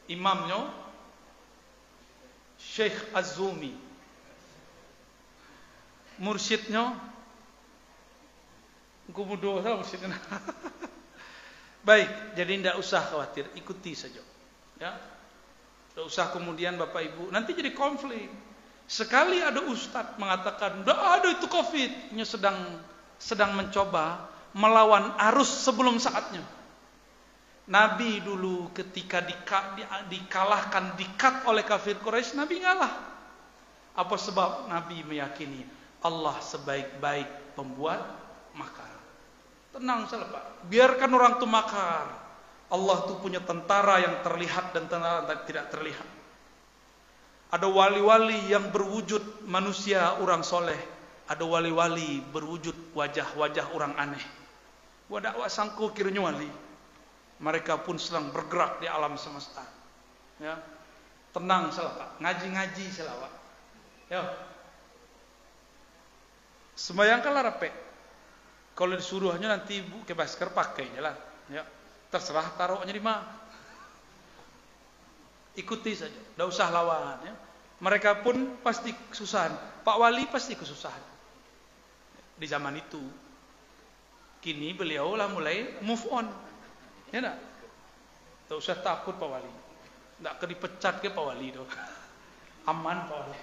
A: imamnya Syekh Az-Zumi mursyidnya Gumudo tahu mursyidnya baik jadi tidak usah khawatir ikuti saja ya tidak usah kemudian Bapak Ibu nanti jadi konflik sekali ada ustadz mengatakan tidak ada itu covid nya sedang sedang mencoba melawan arus sebelum saatnya Nabi dulu ketika dikalahkan, dikat oleh kafir Quraisy, Nabi ngalah. Apa sebab Nabi meyakini Allah sebaik-baik pembuat makar. Tenang Pak. Biarkan orang itu makar. Allah itu punya tentara yang terlihat dan tentara yang tidak terlihat. Ada wali-wali yang berwujud manusia orang soleh. Ada wali-wali berwujud wajah-wajah orang aneh. Wadak sangku kiranya wali mereka pun sedang bergerak di alam semesta. Ya. Tenang selawat, ngaji-ngaji selawat. Ya. Sembayangkanlah rapi. Kalau disuruhnya nanti ibu ke masker pakai jalan. Ya. Terserah taruhnya di mana. Ikuti saja, tidak usah lawan. Ya. Mereka pun pasti kesusahan. Pak Wali pasti kesusahan. Di zaman itu. Kini beliau lah mulai move on Ya enggak? Tak usah takut Pak Wali. Tak ke dipecat ke Pak Wali tu. Aman Pak Wali.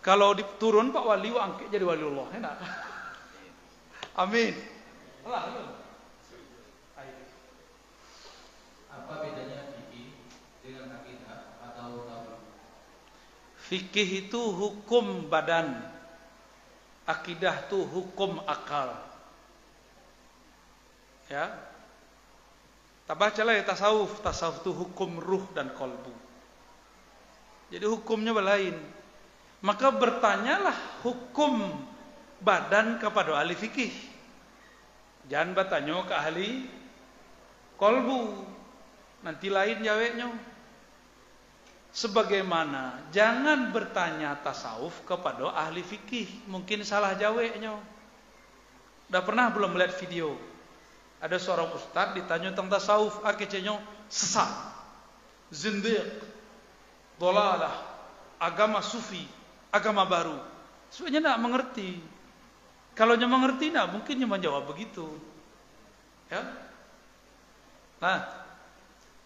A: Kalau diturun Pak Wali angkat jadi wali Allah, ya enggak? Amin. Allah,
B: Apa bedanya fikih dengan akidah atau tauhid?
A: Fikih itu hukum badan. Akidah itu hukum akal. Ya, Tak bacalah ya tasawuf. Tasawuf itu hukum ruh dan kolbu. Jadi hukumnya lain. Maka bertanyalah hukum badan kepada ahli fikih. Jangan bertanya ke ahli kolbu. Nanti lain jawabnya. Sebagaimana jangan bertanya tasawuf kepada ahli fikih, mungkin salah jawabnya. Udah pernah belum melihat video? Ada seorang ustaz ditanya tentang tasawuf, akhirnya sesat, zindiq, dolalah, agama sufi, agama baru. Sebenarnya tidak mengerti. Kalau dia mengerti, tidak mungkin dia menjawab begitu. Ya, nah,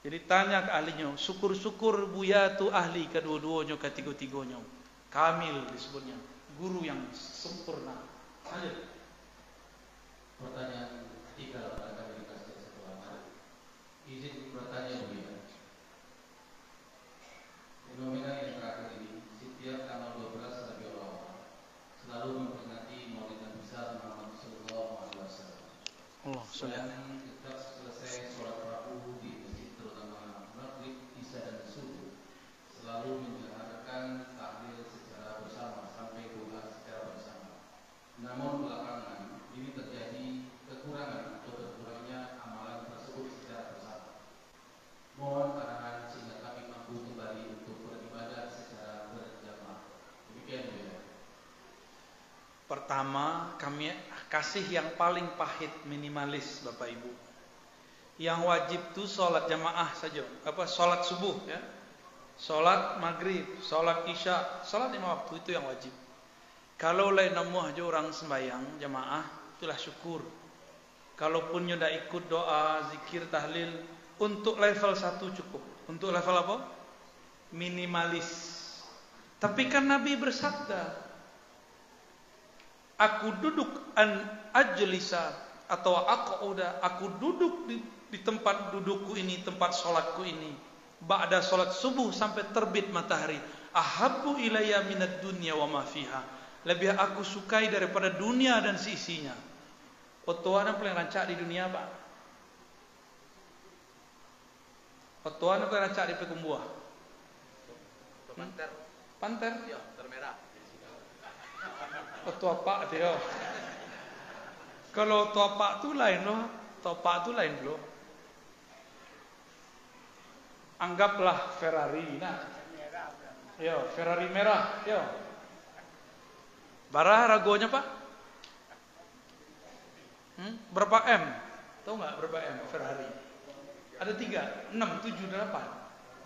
A: jadi tanya ke ahlinya, syukur-syukur Buya tu ahli kedua-duanya, ketiga-tiganya. Kamil disebutnya, guru yang sempurna. Lanjut.
B: Pertanyaan ketiga barangkali dikasih satu lama. Izin bertanya Buya. Fenomena yang terakhir ini setiap tanggal 12 Rabiul Awal selalu memperingati Maulid Nabi Muhammad Sallallahu Alaihi Wasallam.
A: Allah
B: Dan setiap selesai sholat Rabu di masjid terutama maghrib, isya dan subuh selalu menjalankan tahlil secara bersama sampai doa secara bersama. Namun belakangan ini terjadi kekurangan atau berkurangnya amalan tersebut secara bersama. Mohon arahan sehingga kami mampu kembali untuk beribadah secara berjamaah. Demikian ya.
A: Pertama, kami kasih yang paling pahit minimalis Bapak Ibu. Yang wajib itu sholat jamaah saja. Apa sholat subuh ya. Sholat maghrib, sholat isya, sholat lima waktu itu yang wajib. Kalau lain nama aja orang sembahyang jamaah, itulah syukur. Kalaupun sudah ikut doa, zikir, tahlil, untuk level satu cukup. Untuk level apa? Minimalis. Tapi kan Nabi bersabda, Aku duduk an ajlisa atau aku udah aku duduk di, di tempat dudukku ini, tempat sholatku ini. Ba'da sholat subuh sampai terbit matahari. Ahabbu ilayya minad dunya wa ma fiha. Lebih aku sukai daripada dunia dan seisinya. Otoana paling rancak di dunia apa? Otoana paling rancak di pekumbuah.
C: Panter.
A: Panter.
C: Ya, termerah.
A: Oh, pak dia. Kalau pak tu lain loh, pak tu lain loh. Anggaplah Ferrari, nah. Yo, Ferrari merah, yo. Barah ragonya pak? Hmm? Berapa M? Tahu nggak berapa M Ferrari? Ada tiga, enam, tujuh, delapan.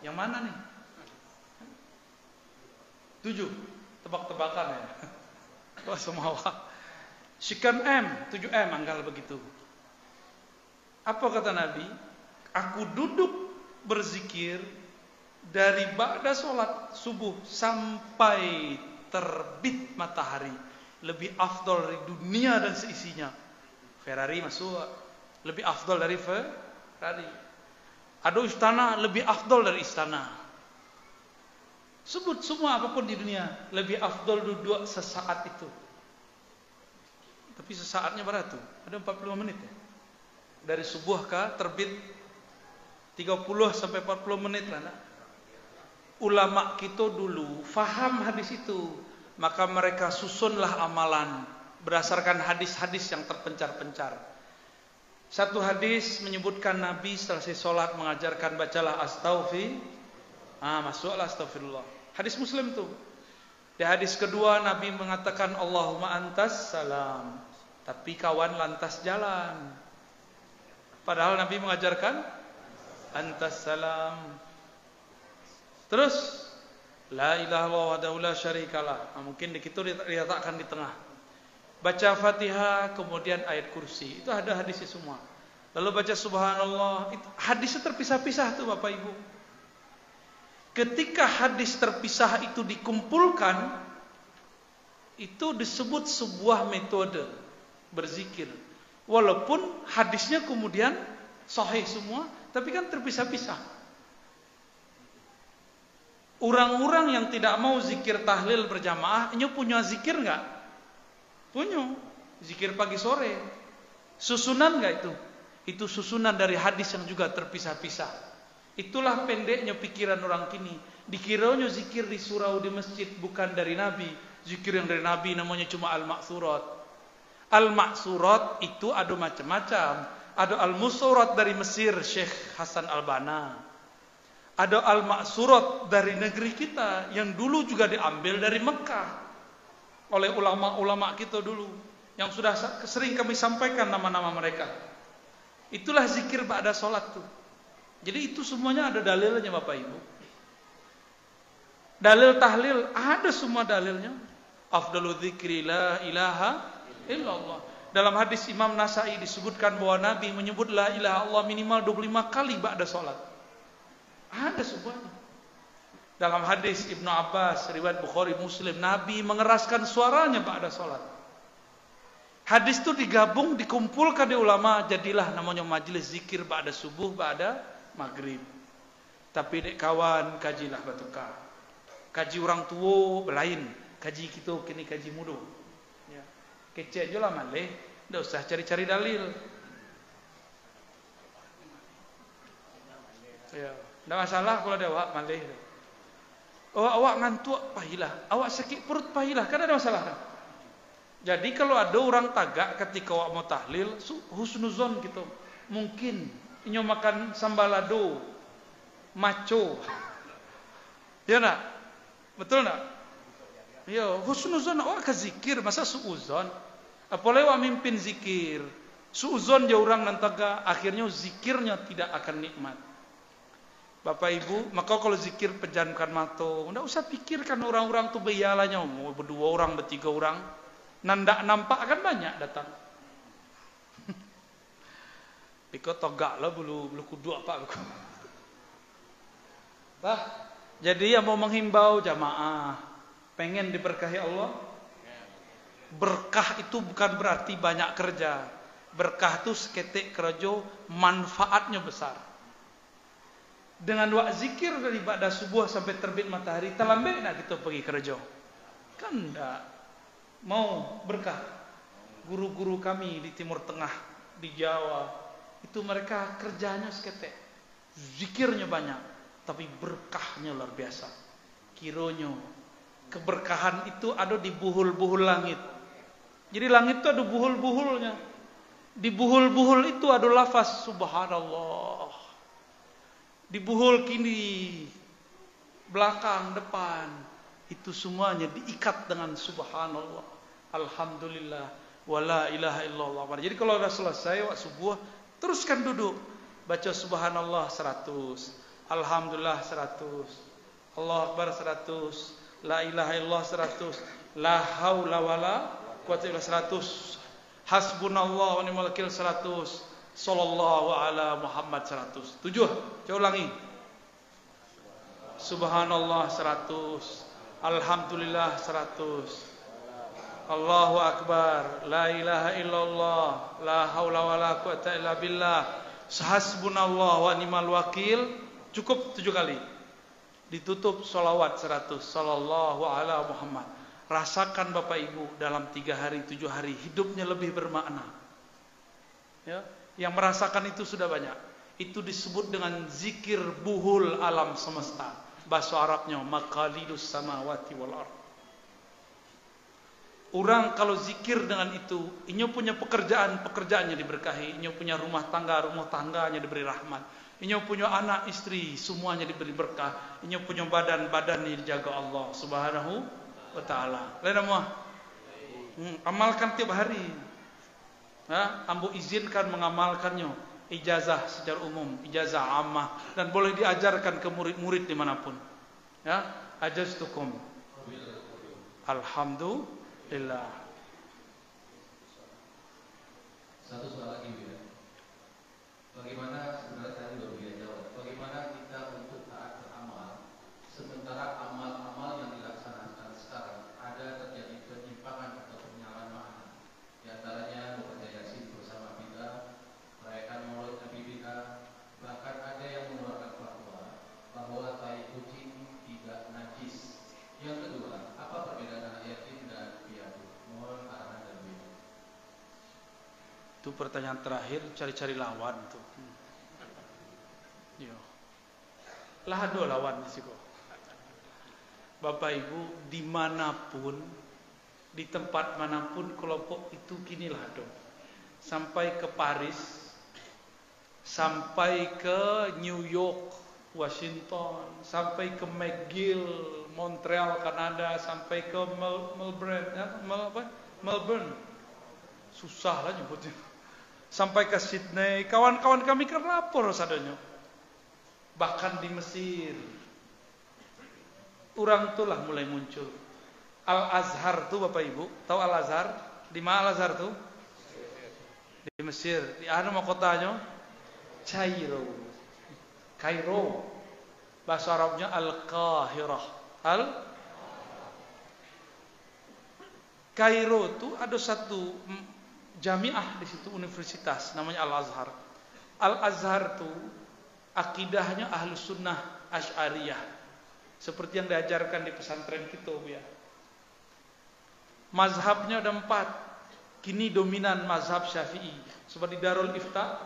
A: Yang mana nih? Tujuh, tebak-tebakan ya. Wah semua Sekian M, 7M anggal begitu. Apa kata Nabi? Aku duduk berzikir dari ba'da sholat subuh sampai terbit matahari. Lebih afdol dari dunia dan seisinya. Ferrari masuk. Lebih afdol dari Ferrari. Ada istana lebih afdol dari istana. Sebut semua apa pun di dunia lebih afdol duduk sesaat itu. Tapi sesaatnya berapa tuh? Ada 45 menit ya. Dari subuh ke terbit 30 sampai 40 menit lah nak. Ulama kita dulu faham hadis itu, maka mereka susunlah amalan berdasarkan hadis-hadis yang terpencar-pencar. Satu hadis menyebutkan Nabi selesai sholat mengajarkan bacalah astaghfir. Ah, masuklah astagfirullah. Hadis Muslim tuh. Di hadis kedua Nabi mengatakan Allahumma antas salam. Tapi kawan lantas jalan. Padahal Nabi mengajarkan antas salam. Terus la ilaha illallah syarikalah. Nah, mungkin di situ diletakkan di tengah. Baca Fatihah kemudian ayat kursi. Itu ada hadisnya semua. Lalu baca subhanallah. Hadisnya terpisah-pisah tuh Bapak Ibu. Ketika hadis terpisah itu dikumpulkan itu disebut sebuah metode berzikir. Walaupun hadisnya kemudian sahih semua, tapi kan terpisah-pisah. Orang-orang yang tidak mau zikir tahlil berjamaah, ini punya zikir enggak? Punya. Zikir pagi sore. Susunan enggak itu? Itu susunan dari hadis yang juga terpisah-pisah. Itulah pendeknya pikiran orang kini. Dikiranya zikir di surau di masjid bukan dari Nabi. Zikir yang dari Nabi namanya cuma al-maksurat. Al-maksurat itu ada macam-macam. Ada al-musurat dari Mesir, Syekh Hasan Al-Bana. Ada al-maksurat dari negeri kita yang dulu juga diambil dari Mekah oleh ulama-ulama kita dulu yang sudah sering kami sampaikan nama-nama mereka. Itulah zikir pada sholat tuh. Jadi itu semuanya ada dalilnya Bapak Ibu. Dalil tahlil ada semua dalilnya. Afdalu la ilaha illallah. Dalam hadis Imam Nasai disebutkan bahwa Nabi menyebut la ilaha Allah minimal 25 kali ba'da sholat. Ada semuanya. Dalam hadis Ibnu Abbas, riwayat Bukhari Muslim, Nabi mengeraskan suaranya ba'da sholat. Hadis itu digabung, dikumpulkan di ulama, jadilah namanya majelis zikir ba'da subuh, ba'da maghrib. Tapi dek kawan, kajilah batuka. Kaji orang tua belain, kaji kita kini kaji muda. Ya. Kecil je lah malih, tidak usah cari-cari dalil. Ya. Tidak masalah kalau ada awak malih. Awak, awak ngantuk, pahilah. Awak sakit perut, pahilah. Kan ada masalah kan? Jadi kalau ada orang tagak ketika awak mau tahlil, husnuzon gitu. Mungkin inyo makan sambalado, maco. Ya nak? Betul nak? Ya, husnuzon awak ke zikir, masa suuzon? Apalagi awak mimpin zikir. Suuzon dia orang nantaga, akhirnya zikirnya tidak akan nikmat. Bapak Ibu, maka kalau zikir pejamkan mata, tidak usah pikirkan orang-orang tu beyalanya, mau berdua orang, bertiga orang. Nanda nampak kan banyak datang. Piko togak lah bulu bulu kudu apa aku. Bah, jadi yang mau menghimbau jamaah pengen diberkahi Allah. Berkah itu bukan berarti banyak kerja. Berkah itu seketik kerja manfaatnya besar. Dengan doa zikir dari pada subuh sampai terbit matahari, terlambat nak kita pergi kerja. Kan enggak mau berkah. Guru-guru kami di Timur Tengah, di Jawa, itu mereka kerjanya seketek. Zikirnya banyak, tapi berkahnya luar biasa. Kironyo, keberkahan itu ada di buhul-buhul langit. Jadi langit itu ada buhul-buhulnya. Di buhul-buhul itu ada lafaz subhanallah. Di buhul kini, belakang, depan, itu semuanya diikat dengan subhanallah alhamdulillah wala ilaha illallah jadi kalau sudah selesai waktu subuh teruskan duduk. Baca subhanallah 100 alhamdulillah 100 Allah akbar 100 la ilaha illallah 100 la haula wala quwata illa 100 hasbunallah wa ni'mal wakil 100 sallallahu ala muhammad 100 tujuh. Coba ulangi. Subhanallah 100 Alhamdulillah 100 Allahu Akbar La ilaha illallah La hawla wa la quwata illa billah. Sahasbunallah wa ni'mal wakil Cukup tujuh kali. Ditutup solawat 100 Sallallahu ala Muhammad. Rasakan Bapak Ibu dalam tiga hari, tujuh hari Hidupnya lebih bermakna. Ya, Yang merasakan itu sudah banyak. Itu disebut dengan zikir buhul alam semesta. Bahasa Arabnya makalidus samawati wal ard. Orang kalau zikir dengan itu, inyo punya pekerjaan, pekerjaannya diberkahi, inyo punya rumah tangga, rumah tangganya diberi rahmat. Inyo punya anak istri, semuanya diberi berkah. Inyo punya badan, badan yang dijaga Allah Subhanahu wa taala. Lain semua. Hmm, amalkan tiap hari. Ha, ambo izinkan mengamalkannya ijazah secara umum, ijazah ammah dan boleh diajarkan ke murid-murid dimanapun. Ya, ajaztukum. Alhamdulillah.
B: Satu soal lagi ya. Bagaimana sebenarnya tadi baru dia jawab. Bagaimana kita untuk taat beramal sementara amal-amal yang dilaksanakan sekarang ada terjadi penyimpangan atau penyalahan makna. Di antaranya
A: itu Itu pertanyaan terakhir cari-cari lawan tuh. Yo. Lah ada lawan di situ. Bapak Ibu di mana pun di tempat mana pun kelompok itu kini lah dong. Sampai ke Paris, sampai ke New York, Washington, sampai ke McGill, Montreal, Kanada, sampai ke Melbourne, ya, Mel, apa? Melbourne. Susah lah nyebutnya. Sampai ke Sydney, kawan-kawan kami kan lapor sadanya. Bahkan di Mesir. Orang itulah mulai muncul. Al-Azhar tuh Bapak Ibu, tahu Al-Azhar? Di mana Al-Azhar tuh? Di Mesir. Di mana mau kotanya? Cairo. Kairo. Bahasa Arabnya Al-Qahirah. Al Kairo itu ada satu jamiah di situ universitas namanya Al Azhar. Al Azhar itu akidahnya ahlu sunnah Ash'ariyah seperti yang diajarkan di pesantren kita ya. Mazhabnya ada empat. Kini dominan mazhab Syafi'i. Seperti Darul Ifta.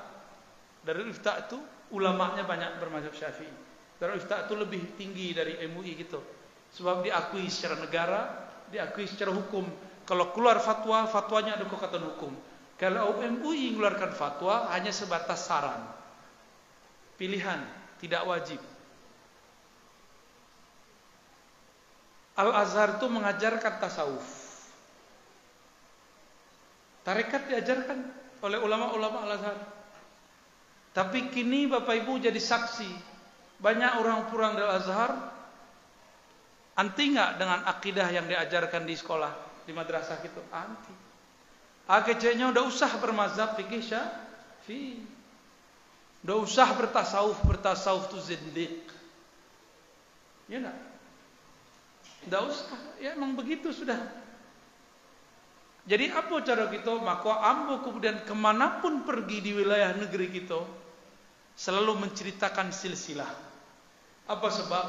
A: Darul Ifta itu ulamanya banyak bermazhab Syafi'i. Darul Ifta itu lebih tinggi dari MUI gitu. Sebab diakui secara negara, diakui secara hukum. Kalau keluar fatwa, fatwanya ada kekuatan hukum. Kalau MUI mengeluarkan fatwa hanya sebatas saran. Pilihan, tidak wajib. Al-Azhar itu mengajarkan tasawuf. Tarekat diajarkan oleh ulama-ulama Al-Azhar. Tapi kini Bapak Ibu jadi saksi. Banyak orang pulang dari Al-Azhar anti nggak dengan akidah yang diajarkan di sekolah, di madrasah gitu? Anti. Akhirnya udah usah bermazhab fikih syafi'i. Udah usah bertasawuf, bertasawuf itu zindiq. Ya enggak? Tidak usah, ya emang begitu sudah. Jadi apa cara kita? Maka ambo kemudian ke mana pun pergi di wilayah negeri kita, selalu menceritakan silsilah. Apa sebab?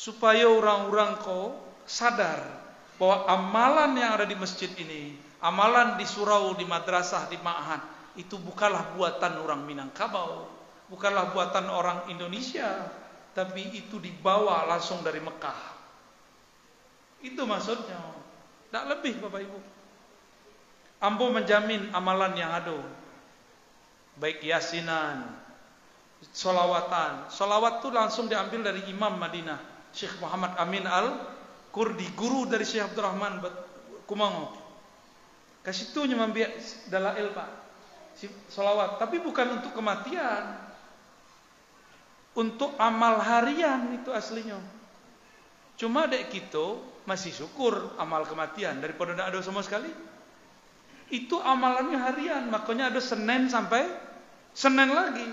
A: Supaya orang-orang kau sadar bahwa amalan yang ada di masjid ini, amalan di surau, di madrasah, di ma'had, itu bukanlah buatan orang Minangkabau, bukanlah buatan orang Indonesia, tapi itu dibawa langsung dari Mekah. Itu maksudnya. Tidak lebih Bapak Ibu. Ambo menjamin amalan yang ada. Baik yasinan, solawatan. Solawat itu langsung diambil dari Imam Madinah. Syekh Muhammad Amin Al-Kurdi. Guru dari Syekh Abdurrahman Kumango. Kasih itu membiak dalail Pak. Solawat. Tapi bukan untuk kematian. Untuk amal harian itu aslinya. Cuma dek kita masih syukur amal kematian daripada tidak ada sama sekali. Itu amalannya harian, makanya ada Senin sampai Senin lagi.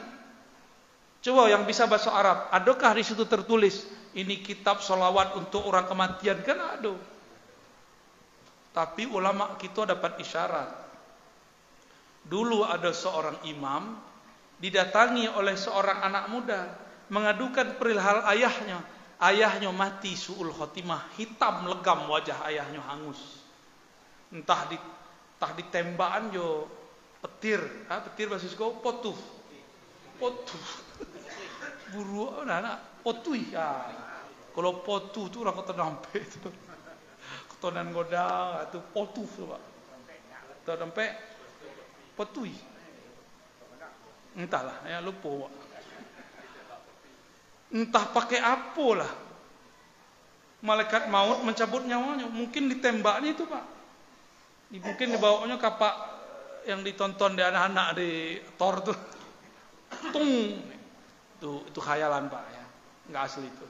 A: Coba yang bisa bahasa Arab, adakah di situ tertulis ini kitab solawat untuk orang kematian kan ada. Tapi ulama kita dapat isyarat. Dulu ada seorang imam didatangi oleh seorang anak muda mengadukan perihal ayahnya ayahnya mati suul khotimah, hitam legam wajah ayahnya hangus. Entah di entah ditembakan jo petir, ah petir bahasa Siko potu. Potu. Buru nah potui ya. Kalau potu tu orang kota nampe itu. Ketonan godang itu potu tu Pak. Kota nampe potui. Entahlah, ya lupa Pak. Entah pakai apa lah. Malaikat maut mencabut nyawanya. Mungkin ditembaknya itu pak. Mungkin dibawanya kapak yang ditonton di anak-anak di Thor tuh. Tung. Itu, itu khayalan pak ya. Nggak asli itu.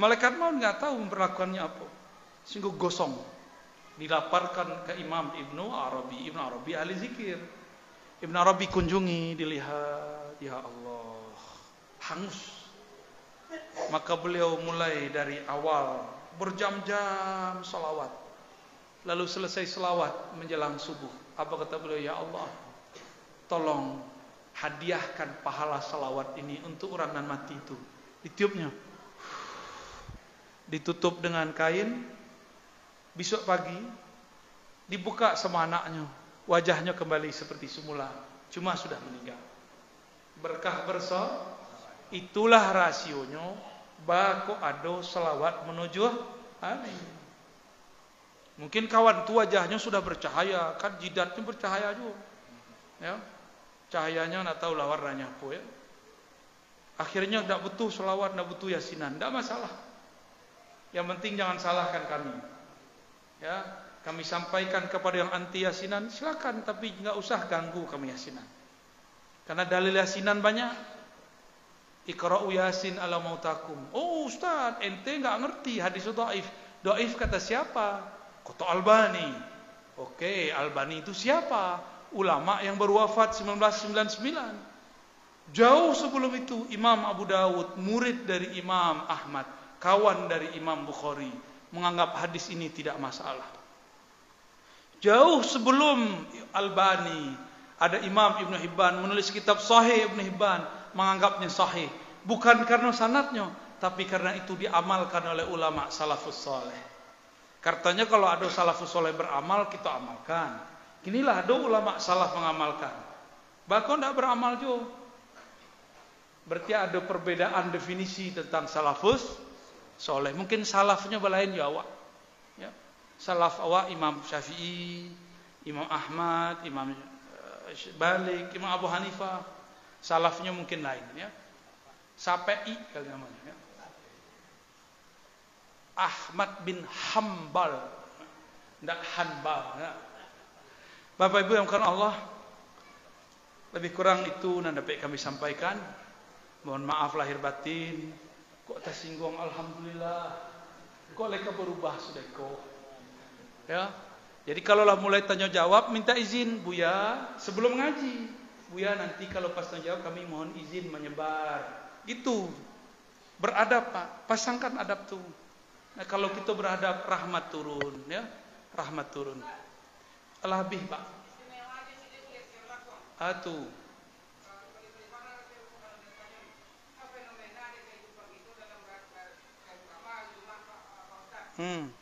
A: Malaikat maut nggak tahu memperlakukannya apa. Sehingga gosong. Dilaparkan ke Imam Ibnu Arabi. Ibnu Arabi ahli zikir. Ibnu Arabi kunjungi, dilihat. Ya Allah hangus. Maka beliau mulai dari awal berjam-jam salawat. Lalu selesai salawat menjelang subuh. Apa kata beliau? Ya Allah, tolong hadiahkan pahala salawat ini untuk orang nan mati itu. Ditiupnya. Ditutup dengan kain. Besok pagi dibuka sama anaknya. wajahnya kembali seperti semula, cuma sudah meninggal. Berkah berso, itulah rasionya bako ado selawat menuju amin. Mungkin kawan tu wajahnya sudah bercahaya, kan jidatnya bercahaya juga. Ya. Cahayanya nak tahu lah warnanya apa ya. Akhirnya tidak butuh selawat, tidak butuh yasinan, tidak masalah. Yang penting jangan salahkan kami. Ya, kami sampaikan kepada yang anti yasinan, silakan tapi nggak usah ganggu kami yasinan. Karena dalil yasinan banyak. Iqra'u yasin ala mautakum. Oh Ustaz, ente nggak ngerti hadis dhaif. Dhaif kata siapa? Kota Albani. Oke, Albani itu siapa? Ulama yang baru wafat 1999. Jauh sebelum itu Imam Abu Dawud, murid dari Imam Ahmad, kawan dari Imam Bukhari, menganggap hadis ini tidak masalah. Jauh sebelum Albani ada Imam Ibn Hibban menulis kitab Sahih Ibn Hibban menganggapnya sahih bukan karena sanatnya tapi karena itu diamalkan oleh ulama salafus soleh. Katanya kalau ada salafus soleh beramal kita amalkan. Inilah ada ulama salaf mengamalkan. Bahkan tidak beramal juga. Berarti ada perbedaan definisi tentang salafus soleh. Mungkin salafnya belain Jawa. salaf awak Imam Syafi'i, Imam Ahmad, Imam Balik, Imam Abu Hanifah. Salafnya mungkin lain ya. Sape'i kali namanya ya. Ahmad bin Hambal. Tidak Hanbal ya. Bapak Ibu yang karena Allah lebih kurang itu yang dapat kami sampaikan. Mohon maaf lahir batin. Kok tersinggung alhamdulillah. Kok leka berubah sudah kok. Ya. Jadi kalaulah mulai tanya jawab minta izin Buya sebelum ngaji. Buya nanti kalau pas tanya jawab kami mohon izin menyebar. Gitu. Beradab Pak. Pasangkan adab tuh. Nah, kalau kita beradab rahmat turun ya. Rahmat turun. Lebih Pak. Atu. Hmm.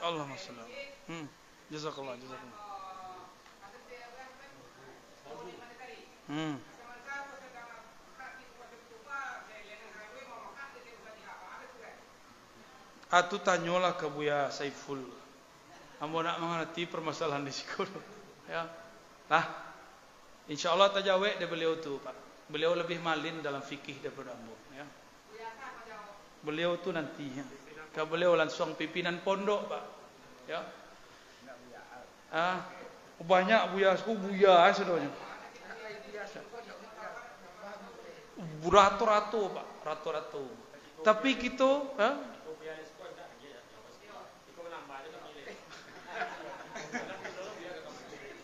A: Allahumma salli. Hmm. Jazakallah, jazakallah. Hmm. Atu tanyolah ke Buya Saiful. Ambo nak mengerti permasalahan di sekolah. Ya. Nah, insya Allah tajawek dari beliau tu, Pak. Beliau lebih malin dalam fikih daripada ambo. Ya. Beliau tu nanti. Ya. Ke beliau langsung pimpinan pondok, Pak. Ya. Ah, banyak buya, aku buya sebenarnya. Berato-rato, Pak, rato-rato. Tapi kita, ha?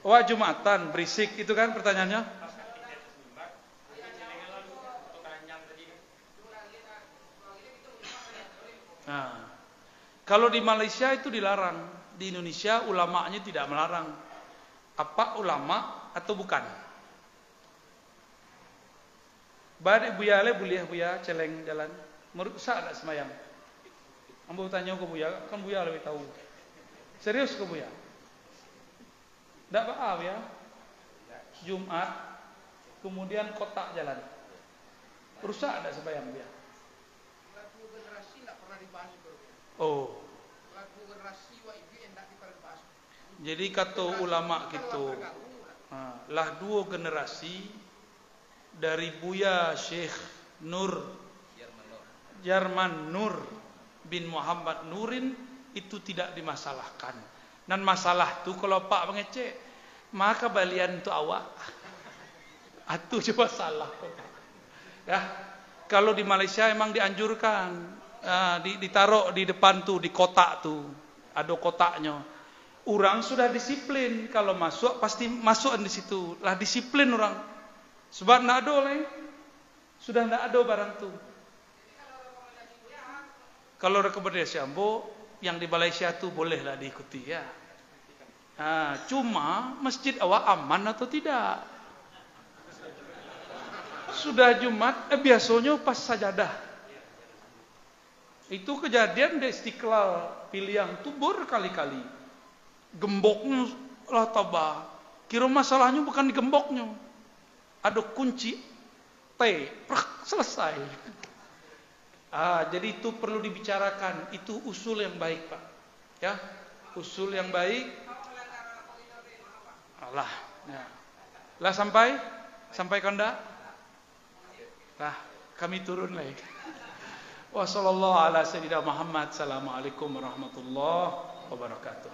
A: Wah Jumatan berisik itu kan pertanyaannya. Nah, kalau di Malaysia itu dilarang, di Indonesia ulamanya tidak melarang. Apa ulama atau bukan? Badik buya le buliah buya celeng jalan. Merusak tak semayang? Ambo tanya ke buya, kan buya lebih tahu. Serius ke buya? Tak apa ya. Jumat, kemudian kotak jalan. Rusak tak sebayang dia? Oh. Jadi kata ulama gitu, ha, lah dua generasi dari Buya Syekh Nur Jarman Nur bin Muhammad Nurin itu tidak dimasalahkan. Dan masalah tu kalau Pak mengecek, maka balian tu awak. Atu coba salah. Ya, kalau di Malaysia emang dianjurkan, uh, ditaruh di depan tu di kotak tu, ada kotaknya. Orang sudah disiplin kalau masuk pasti masuk di situ. Lah disiplin orang. Sebab nak ada lah. Sudah nak ada barang tu. Kalau rekomendasi ambo yang di Malaysia tu bolehlah diikuti ya. Nah, cuma masjid awak aman atau tidak? Sudah Jumat, eh biasanya pas sajadah. Itu kejadian di Istiqlal pilihan tuh berkali-kali. Gemboknya lah tabah. Kira masalahnya bukan di gemboknya. Ada kunci T, prak, selesai. Ah, jadi itu perlu dibicarakan. Itu usul yang baik, Pak. Ya, usul yang baik. Allah. Ya. Lah sampai sampai konda. Lah, kami turun lagi. Wassalamualaikum warahmatullahi wabarakatuh.